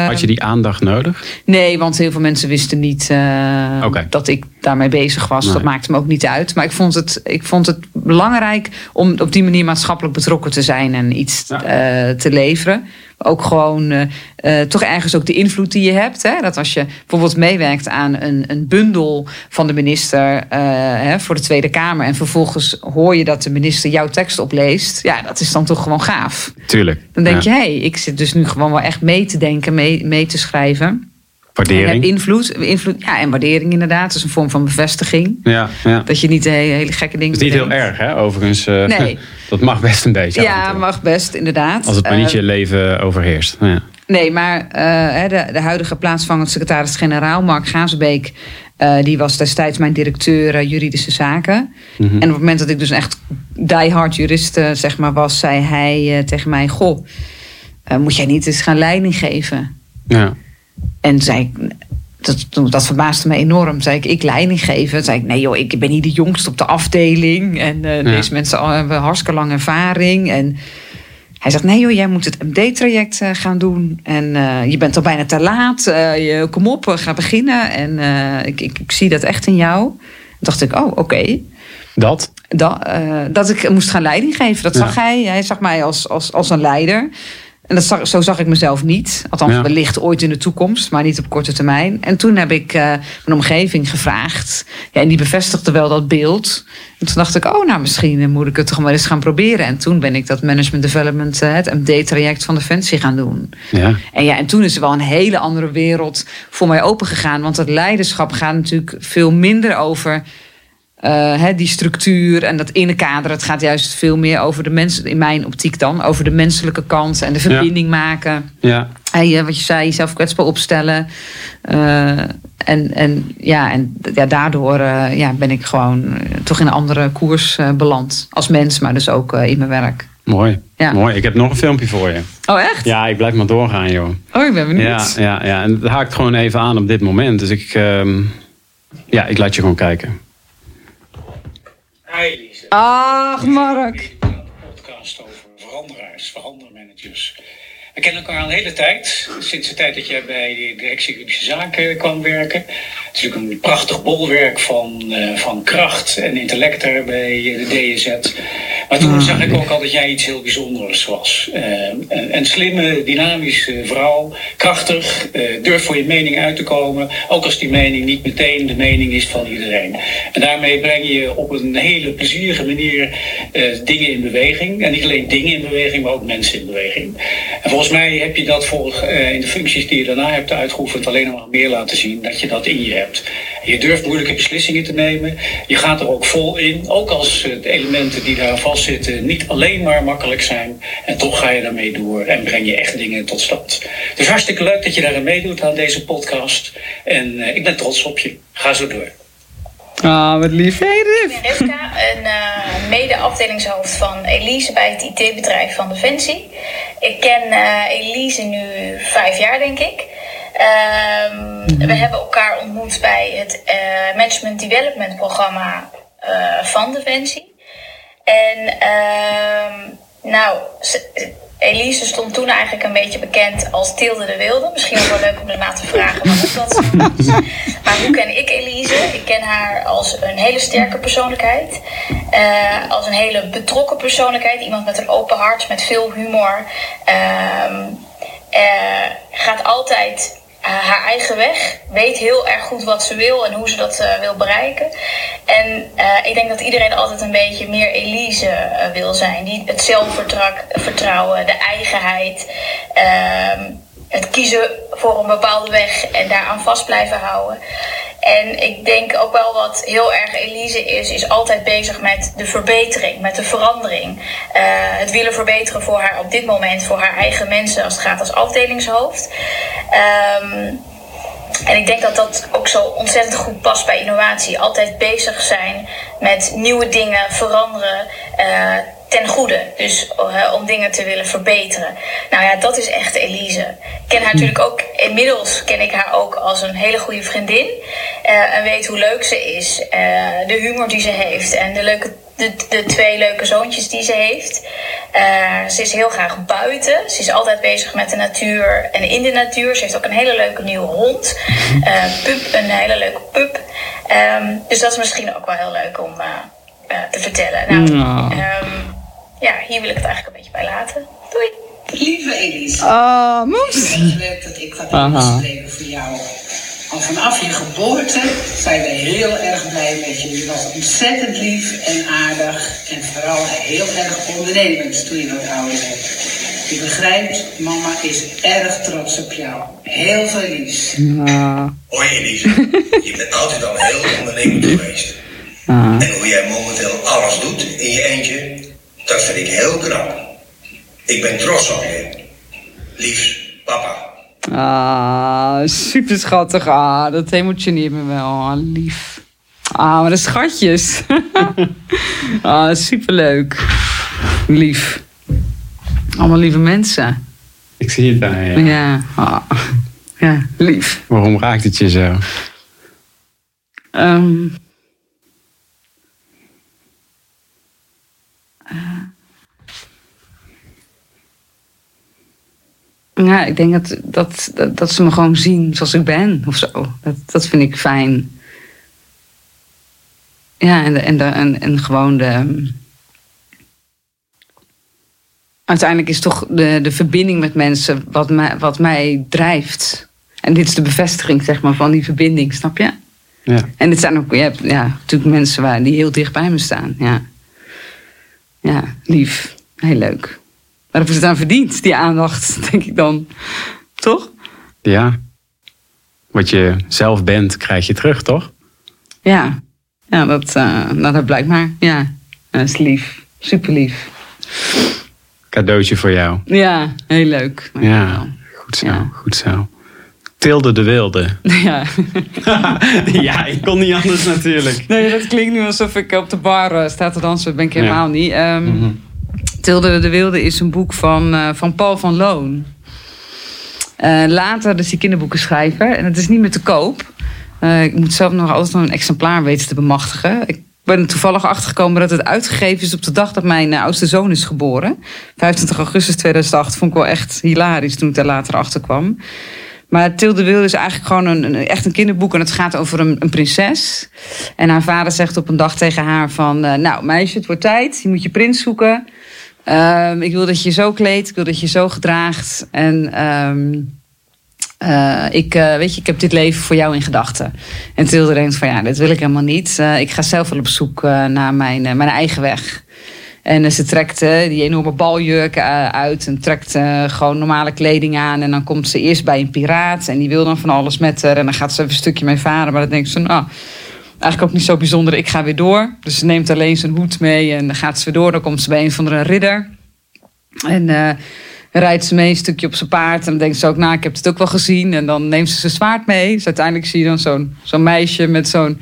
Had je die aandacht nodig? Nee, want heel veel mensen wisten niet eh, dat ik daarmee bezig was. Nee. Dat maakte me ook niet uit. Maar ik vond het, ik vond het belangrijk om op die manier maatschappelijk betrokken te zijn en iets Ja. eh, te leveren. Ook gewoon eh, eh, toch ergens ook de invloed die je hebt. Hè? Dat als je bijvoorbeeld meewerkt aan een, een bundel van de minister eh, hè, voor de Tweede Kamer. En vervolgens hoor je dat de minister jouw tekst opleest. Ja, dat is dan toch gewoon gaaf. Tuurlijk. Dan denk Ja. je, hé, hey, ik zit dus nu gewoon wel echt mee te denken, mee, mee te schrijven. En je hebt Waardering. invloed, invloed, ja, en waardering inderdaad. Dat is een vorm van bevestiging. Ja, ja. Dat je niet de hele, hele gekke dingen Het is niet heel erg, hè? Overigens. eh, Nee. dat mag best een beetje. Ja, mag best, inderdaad. Als het maar niet Eh, je leven overheerst. Ja. Nee, maar eh, de, de huidige plaatsvangend secretaris-generaal, Mark Gazenbeek... eh, die was destijds mijn directeur juridische zaken. Mhm. En op het moment dat ik dus echt diehard jurist zeg maar, was... zei hij tegen mij, goh, moet jij niet eens gaan leiding geven? ja. En zei ik, dat, dat verbaasde me enorm. Zei ik, ik leiding geven. Zei ik, nee joh, ik ben hier de jongste op de afdeling. En eh, deze mensen hebben hartstikke lang ervaring. En hij zegt, nee joh, jij moet het MD-traject eh, gaan doen. En eh, je bent al bijna te laat. Je, kom op, ga beginnen. En ik, ik, ik zie dat echt in jou. Toen dacht ik, oh, oké. Dat? Dat, dat ik moest gaan leiding geven. Dat Ja. zag hij. Hij zag mij als, als, als een leider. En dat zag, zo zag ik mezelf niet. Althans, Ja. wellicht ooit in de toekomst, maar niet op korte termijn. En toen heb ik eh, mijn omgeving gevraagd. Ja, en die bevestigde wel dat beeld. En toen dacht ik, oh, nou, misschien moet ik het toch maar eens gaan proberen. En toen ben ik dat management development, eh, het MD-traject van Defensie gaan doen. Ja. En ja, en toen is er wel een hele andere wereld voor mij opengegaan. Want het leiderschap gaat natuurlijk veel minder over eh, die structuur en dat innekader. Het gaat juist veel meer over de mensen, in mijn optiek dan, over de menselijke kant en de verbinding maken. Ja. Wat je zei, jezelf kwetsbaar opstellen. Eh, En, en, ja, en ja, daardoor eh, ja, ben ik gewoon toch in een andere koers beland. Als mens, maar dus ook in mijn werk. Mooi. Ja. Mooi. Ik heb nog een filmpje voor je. Oh, echt? Ja, ik blijf maar doorgaan, joh. Oh, ik ben benieuwd. Ja, ja, ja. en het haakt gewoon even aan op dit moment. Dus ik, ehm, ja, ik laat je gewoon kijken. Lise. Ach, Mark. Een podcast over veranderaars, verandermanagers. We kennen elkaar al een hele tijd. Sinds de tijd dat jij bij de directie Economische Zaken kwam werken. Het is natuurlijk een prachtig bolwerk van, eh, van kracht en intellect daar bij de DZ. Maar toen zag ik ook al dat jij iets heel bijzonders was. Eh, een, een slimme, dynamische vrouw. Krachtig. eh durf voor je mening uit te komen. Ook als die mening niet meteen de mening is van iedereen. En daarmee breng je op een hele plezierige manier eh, dingen in beweging. En niet alleen dingen in beweging, maar ook mensen in beweging. En volgens mij heb je dat voor, eh, in de functies die je daarna hebt uitgeoefend alleen maar meer laten zien dat je dat in je hebt. Je durft moeilijke beslissingen te nemen. Je gaat er ook vol in. Ook als eh, de elementen die daar vastzitten niet alleen maar makkelijk zijn. En toch ga je daarmee door en breng je echt dingen tot stand. Is hartstikke leuk dat je daaraan meedoet aan deze podcast. En eh, ik ben trots op je. Ga zo door. Ah, wat lief. Hey, ben Rivka, een uh, mede-afdelingshoofd van Elise bij het IT-bedrijf van Defensie. Ik ken uh, Elise nu vijf jaar, denk ik. Um, we hebben elkaar ontmoet bij het uh, Management Development programma van Defensie. En nou, Elise stond toen eigenlijk een beetje bekend als Tilde de Wilde. Misschien ook wel leuk om erna te vragen waarom dat is. Maar hoe ken ik Elise? Ik ken haar als een hele sterke persoonlijkheid. Uh, als een hele betrokken persoonlijkheid. Iemand met een open hart, met veel humor. Uh, uh, gaat altijd haar eigen weg. Weet heel erg goed wat ze wil en hoe ze dat uh, wil bereiken. En uh, ik denk dat iedereen altijd een beetje meer Elise wil zijn. Die het zelfvertrouwen, de eigenheid, het kiezen voor een bepaalde weg en daaraan vast blijven houden. En ik denk ook wel wat heel erg Elise is, is altijd bezig met de verbetering, met de verandering. Uh, het willen verbeteren voor haar op dit moment, voor haar eigen mensen als het gaat als afdelingshoofd. Um, en ik denk dat dat ook zo ontzettend goed past bij innovatie. Altijd bezig zijn met nieuwe dingen, veranderen. Uh, ten goede. Dus uh, om dingen te willen verbeteren. Nou ja, dat is echt Elise. Ik ken haar natuurlijk ook, inmiddels ken ik haar ook als een hele goede vriendin. Uh, en weet hoe leuk ze is. Uh, de humor die ze heeft en de, leuke, de, de twee leuke zoontjes die ze heeft. ze is heel graag buiten. Ze is altijd bezig met de natuur en in de natuur. Ze heeft ook een hele leuke nieuwe hond. pup, een hele leuke pup. Um, dus dat is misschien ook wel heel leuk om te vertellen. Nou, um, ja, hier wil ik het eigenlijk een beetje bij laten. Doei. Lieve Elise, Ah, moes. het werk dat ik wat Aha. ingespreken voor jou. Al vanaf je geboorte zijn we heel erg blij met je. Je was ontzettend lief en aardig en vooral heel erg ondernemend toen je wat ouder werd. Je begrijpt, mama is erg trots op jou. Heel veel liefs. Hoi Elise, je bent altijd al heel ondernemend geweest. ah. En hoe jij momenteel alles doet in je eentje, dat vind ik heel knap. Ik ben trots op je. Liefs, papa. Ah, super schattig. Ah, dat emotioneert me wel. Ah, lief. Ah, maar de schatjes. ah, superleuk. Lief. Allemaal lieve mensen. Ik zie het daar, ja. Ja. Ah. Ja, lief. Waarom raakt het je zo? Ehm. Ja, ik denk dat, dat, dat, dat ze me gewoon zien zoals ik ben of zo. Dat, dat vind ik fijn. Ja, en, de, en, de, en, en gewoon de. Uiteindelijk is toch de, de verbinding met mensen wat mij, wat mij drijft. En dit is de bevestiging zeg maar, van die verbinding, snap je? Ja. En het zijn ook je hebt, ja, natuurlijk mensen waar, die heel dicht bij me staan. Ja, ja lief. Heel leuk. Maar heb je het aan verdiend, die aandacht, denk ik dan. Toch? ja. Wat je zelf bent, krijg je terug, toch? Ja, ja dat, uh, nou, dat blijkt maar. Ja, dat is lief. Super lief. Cadeautje voor jou. Ja, heel leuk. Ja, goed zo, Ja. goed zo. Tilde de Wilde. Ja. ja, ik kon niet anders natuurlijk. Nee, dat klinkt nu alsof ik op de bar uh, sta te dansen. Dat ben ik helemaal Ja. niet. Ehm, Tilde de Wilde is een boek van, eh, van Paul van Loon. Eh, later is hij kinderboekenschrijver. En het is niet meer te koop. Eh, ik moet zelf nog altijd een exemplaar weten te bemachtigen. Ik ben toevallig achtergekomen dat het uitgegeven is op de dag dat mijn oudste zoon is geboren. 25 augustus 2008 vond ik wel echt hilarisch toen ik daar later achter kwam. Maar Tilde Wilde is eigenlijk gewoon een, echt een kinderboek. En het gaat over een, een prinses. En haar vader zegt op een dag tegen haar van... nou meisje, het wordt tijd. Je moet je prins zoeken. Ehm, ik wil dat je zo kleedt. Ik wil dat je zo gedraagt. En ehm, eh, ik, eh, weet je, ik heb dit leven voor jou in gedachten. En Tilde denkt van ja, dit wil ik helemaal niet. Eh, ik ga zelf wel op zoek naar mijn, mijn eigen weg. En ze trekt die enorme baljurk uit en trekt gewoon normale kleding aan. En dan komt ze eerst bij een piraat en die wil dan van alles met haar. En dan gaat ze even een stukje mee varen. Maar dan denkt ze, nou, eigenlijk ook niet zo bijzonder. Ik ga weer door. Dus ze neemt alleen zijn hoed mee en dan gaat ze weer door. Dan komt ze bij een van de ridder. En eh, rijdt ze mee een stukje op zijn paard. En dan denkt ze ook, nou, ik heb het ook wel gezien. En dan neemt ze zijn zwaard mee. Dus uiteindelijk zie je dan zo'n zo'n meisje met zo'n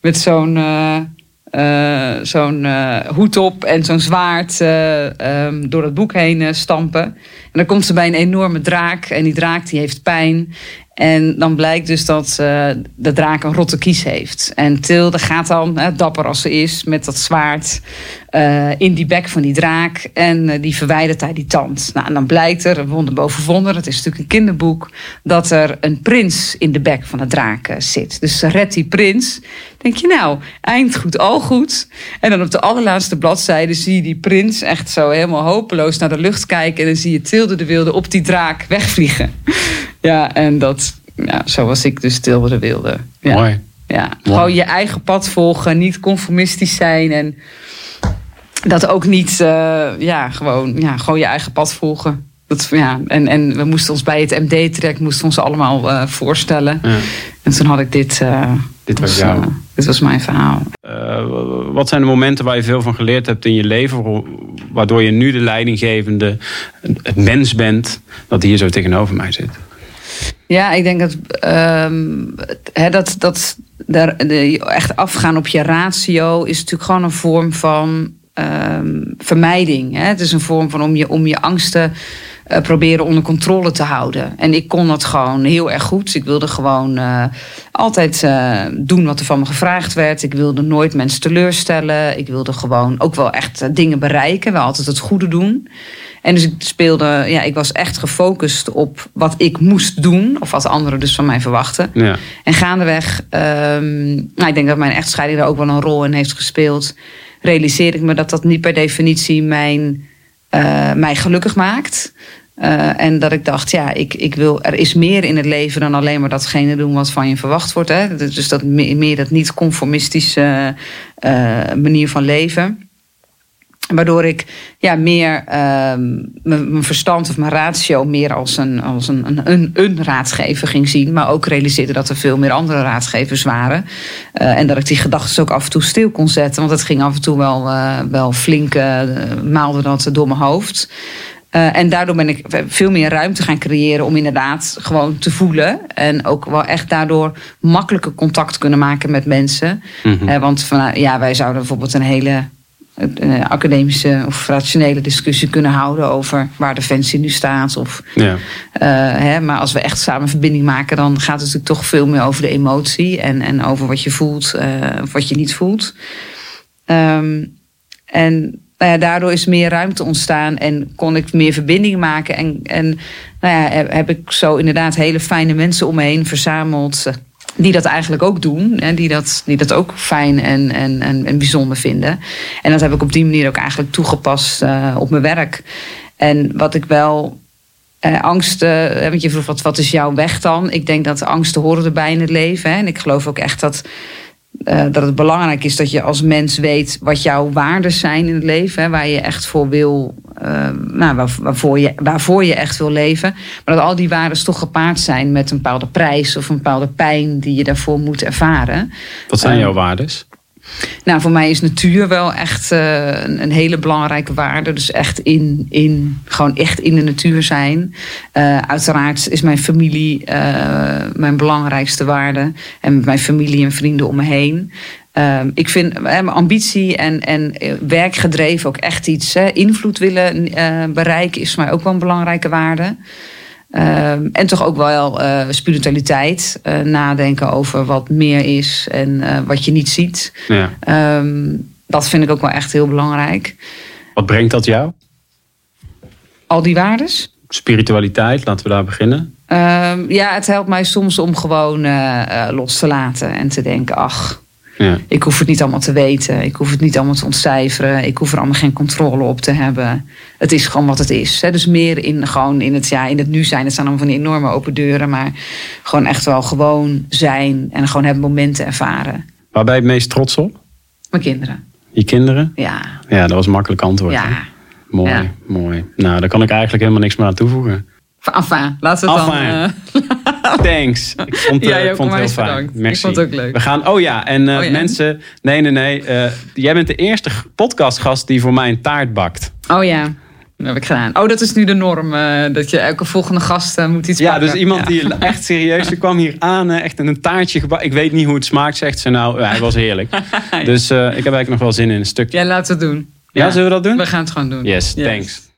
met zo'n eh, eh, zo'n hoed op en zo'n zwaard eh, ehm, door het boek heen stampen. En dan komt ze bij een enorme draak. En die draak die heeft pijn. En dan blijkt dus dat eh, de draak een rotte kies heeft. En Tilde gaat dan, eh, dapper als ze is, met dat zwaard eh, in die bek van die draak. En eh, die verwijdert hij die tand. Nou, en dan blijkt er, wonder boven wonder, het is natuurlijk een kinderboek, dat er een prins in de bek van de draak eh, zit. Dus ze redt die prins. Denk je nou, eind goed, al goed. En dan op de allerlaatste bladzijde zie je die prins echt zo helemaal hopeloos naar de lucht kijken. En dan zie je Tilde de Wilde op die draak wegvliegen. Ja, en dat, ja, zo was ik dus Tilde de Wilde. Ja. Mooi. Ja, gewoon je eigen pad volgen, niet conformistisch zijn en dat ook niet, eh, ja, gewoon, ja, gewoon je eigen pad volgen. Dat, ja, en, en we moesten ons bij het MD-trek moesten ons allemaal eh, voorstellen. Ja. En toen had ik dit. eh, Dit was jou. dit was mijn verhaal. Wat zijn de momenten waar je veel van geleerd hebt in je leven, waardoor je nu de leidinggevende, het mens bent, dat hier zo tegenover mij zit? Ja, ik denk dat, ehm, hè, dat, dat daar, de, echt afgaan op je ratio is natuurlijk gewoon een vorm van ehm, vermijding. Hè? Het is een vorm van om je, om je angsten eh, proberen onder controle te houden. En ik kon dat gewoon heel erg goed. Ik wilde gewoon eh, altijd eh, doen wat er van me gevraagd werd. Ik wilde nooit mensen teleurstellen. Ik wilde gewoon ook wel echt dingen bereiken. Wel altijd het goede doen. En dus ik speelde, ja, ik was echt gefocust op wat ik moest doen, of wat anderen dus van mij verwachten. Ja. En gaandeweg, ehm, nou, ik denk dat mijn echtscheiding daar ook wel een rol in heeft gespeeld. Realiseerde ik me dat dat niet per definitie mijn, eh, mij gelukkig maakt. Eh, en dat ik dacht, ja, ik, ik wil, er is meer in het leven dan alleen maar datgene doen wat van je verwacht wordt. Hè? Dus dat meer, meer dat niet-conformistische eh, manier van leven. Waardoor ik ja, meer ehm, mijn verstand of mijn ratio meer als, een, als een, een, een, een raadgever ging zien. Maar ook realiseerde dat er veel meer andere raadgevers waren. Eh, en dat ik die gedachten ook af en toe stil kon zetten. Want het ging af en toe wel, eh, wel flink, eh, maalde dat door mijn hoofd. En daardoor ben ik veel meer ruimte gaan creëren om inderdaad gewoon te voelen. En ook wel echt daardoor makkelijker contact kunnen maken met mensen. Mhm. Want van, ja, wij zouden bijvoorbeeld een hele eh, academische of rationele discussie kunnen houden over waar Defensie nu staat. Of, Ja. eh, hè, maar als we echt samen verbinding maken, dan gaat het natuurlijk toch veel meer over de emotie en, en over wat je voelt eh, of wat je niet voelt. Ehm, en nou ja, daardoor is meer ruimte ontstaan en kon ik meer verbinding maken. En, en nou ja, heb ik zo inderdaad hele fijne mensen om me heen verzameld. Die dat eigenlijk ook doen. En die dat, die dat ook fijn en, en, en, en bijzonder vinden. En dat heb ik op die manier ook eigenlijk toegepast eh, op mijn werk. En wat ik wel eh, angsten, want je vroeg wat, wat is jouw weg dan? Ik denk dat angsten horen erbij in het leven. Hè? En ik geloof ook echt dat, eh, dat het belangrijk is dat je als mens weet wat jouw waarden zijn in het leven. Hè? Waar je echt voor wil, eh, nou, waar, waarvoor, je, waarvoor je echt wil leven. Maar dat al die waarden toch gepaard zijn met een bepaalde prijs of een bepaalde pijn die je daarvoor moet ervaren. Wat zijn Eh, jouw waardes? Nou, voor mij is natuur wel echt eh, een, een hele belangrijke waarde. Dus echt in, in, gewoon echt in de natuur zijn. Eh, uiteraard is mijn familie eh, mijn belangrijkste waarde. En mijn familie en vrienden om me heen. Ehm, ik vind ambitie en, en werkgedreven ook echt iets. Hè, invloed willen bereiken is voor mij ook wel een belangrijke waarde. Ehm, en toch ook wel eh, spiritualiteit. eh, nadenken over wat meer is en eh, wat je niet ziet. Ja. Ehm, dat vind ik ook wel echt heel belangrijk. Wat brengt dat jou? Al die waardes. Spiritualiteit, laten we daar beginnen. Ehm, ja, het helpt mij soms om gewoon los te laten en te denken: ach, Ja. ik hoef het niet allemaal te weten. Ik hoef het niet allemaal te ontcijferen. Ik hoef er allemaal geen controle op te hebben. Het is gewoon wat het is. Hè. Dus meer in, gewoon in, het, ja, in het nu zijn. Het zijn allemaal van die enorme open deuren. Maar gewoon echt wel gewoon zijn. En gewoon hebben momenten ervaren. Waar ben je het meest trots op? Mijn kinderen. Je kinderen? Ja. Ja, dat was een makkelijk antwoord. hè? Ja. Mooi, Ja. mooi. Nou, daar kan ik eigenlijk helemaal niks meer aan toevoegen. Enfin, laten we het dan... Thanks. Ik vond, eh, Jij ik vond het heel fijn. Ik vond het ook leuk. We gaan, oh ja, en eh, Oh ja. mensen, nee, nee, nee. eh, jij bent de eerste podcastgast die voor mij een taart bakt. oh ja, dat heb ik gedaan. Oh, dat is nu de norm. eh, dat je elke volgende gast moet iets Ja, pakken. dus iemand Ja. die echt serieus, die kwam hier aan, echt in een taartje gebakken. Ik weet niet hoe het smaakt, zegt ze nou. Ja, hij was heerlijk. Dus eh, ik heb eigenlijk nog wel zin in een stukje. Ja, laten we het doen. Ja, zullen we dat doen? We gaan het gewoon doen. Yes, thanks.